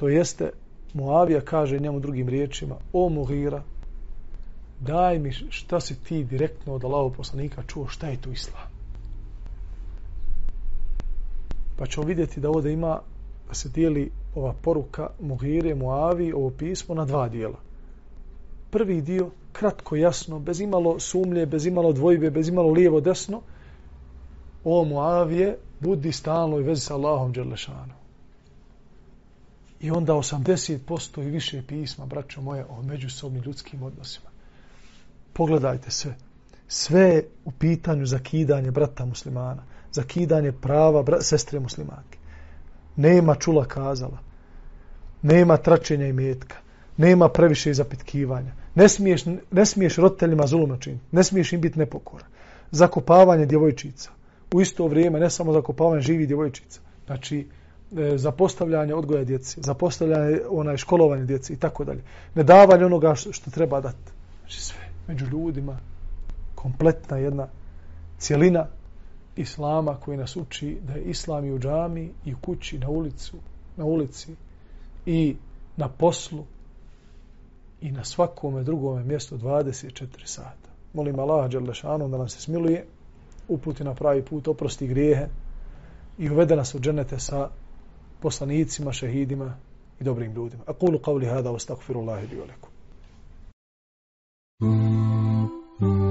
to jeste, Muavija kaže njemu drugim riječima, o Mughira, daj mi šta si ti direktno od Allahu poslanika čuo, šta je to islam. Pa ćemo vidjeti da ovdje ima da se dijeli ova poruka Muhire, Muavi, ovo pismo na dva dijela. Prvi dio, kratko, jasno, bez imalo sumlje, bez imalo dvojbe, bez imalo lijevo, desno. O Muavije, budi stalno i vezi sa Allahom Đerlešanom. I onda 80% i više pisma, braćo moje, o međusobnim ljudskim odnosima. Pogledajte sve. Sve u pitanju zakidanje brata muslimana zakidanje prava bra, sestre muslimanke. Nema čula kazala. Nema tračenja i metka. Nema previše zapitkivanja. Ne smiješ, ne smiješ roditeljima zulum načiniti. Ne smiješ im biti nepokora. Zakopavanje djevojčica. U isto vrijeme ne samo zakopavanje živi djevojčica. Znači, e, odgoja djeci, zapostavljanje onaj školovanje djeci i tako dalje. Ne davanje onoga što, što treba dati. Znači sve među ljudima kompletna jedna cijelina islama koji nas uči da je islam i u džami i u kući, na ulicu, na ulici i na poslu i na svakome drugome mjestu 24 sata. Molim Allah Đalešanu da nam se smiluje, uputi na pravi put, oprosti grijehe i uvede nas u dženete sa poslanicima, šehidima i dobrim ljudima. Aqulu qavli hada wa stakfirullahi li oleku. Mm. mm.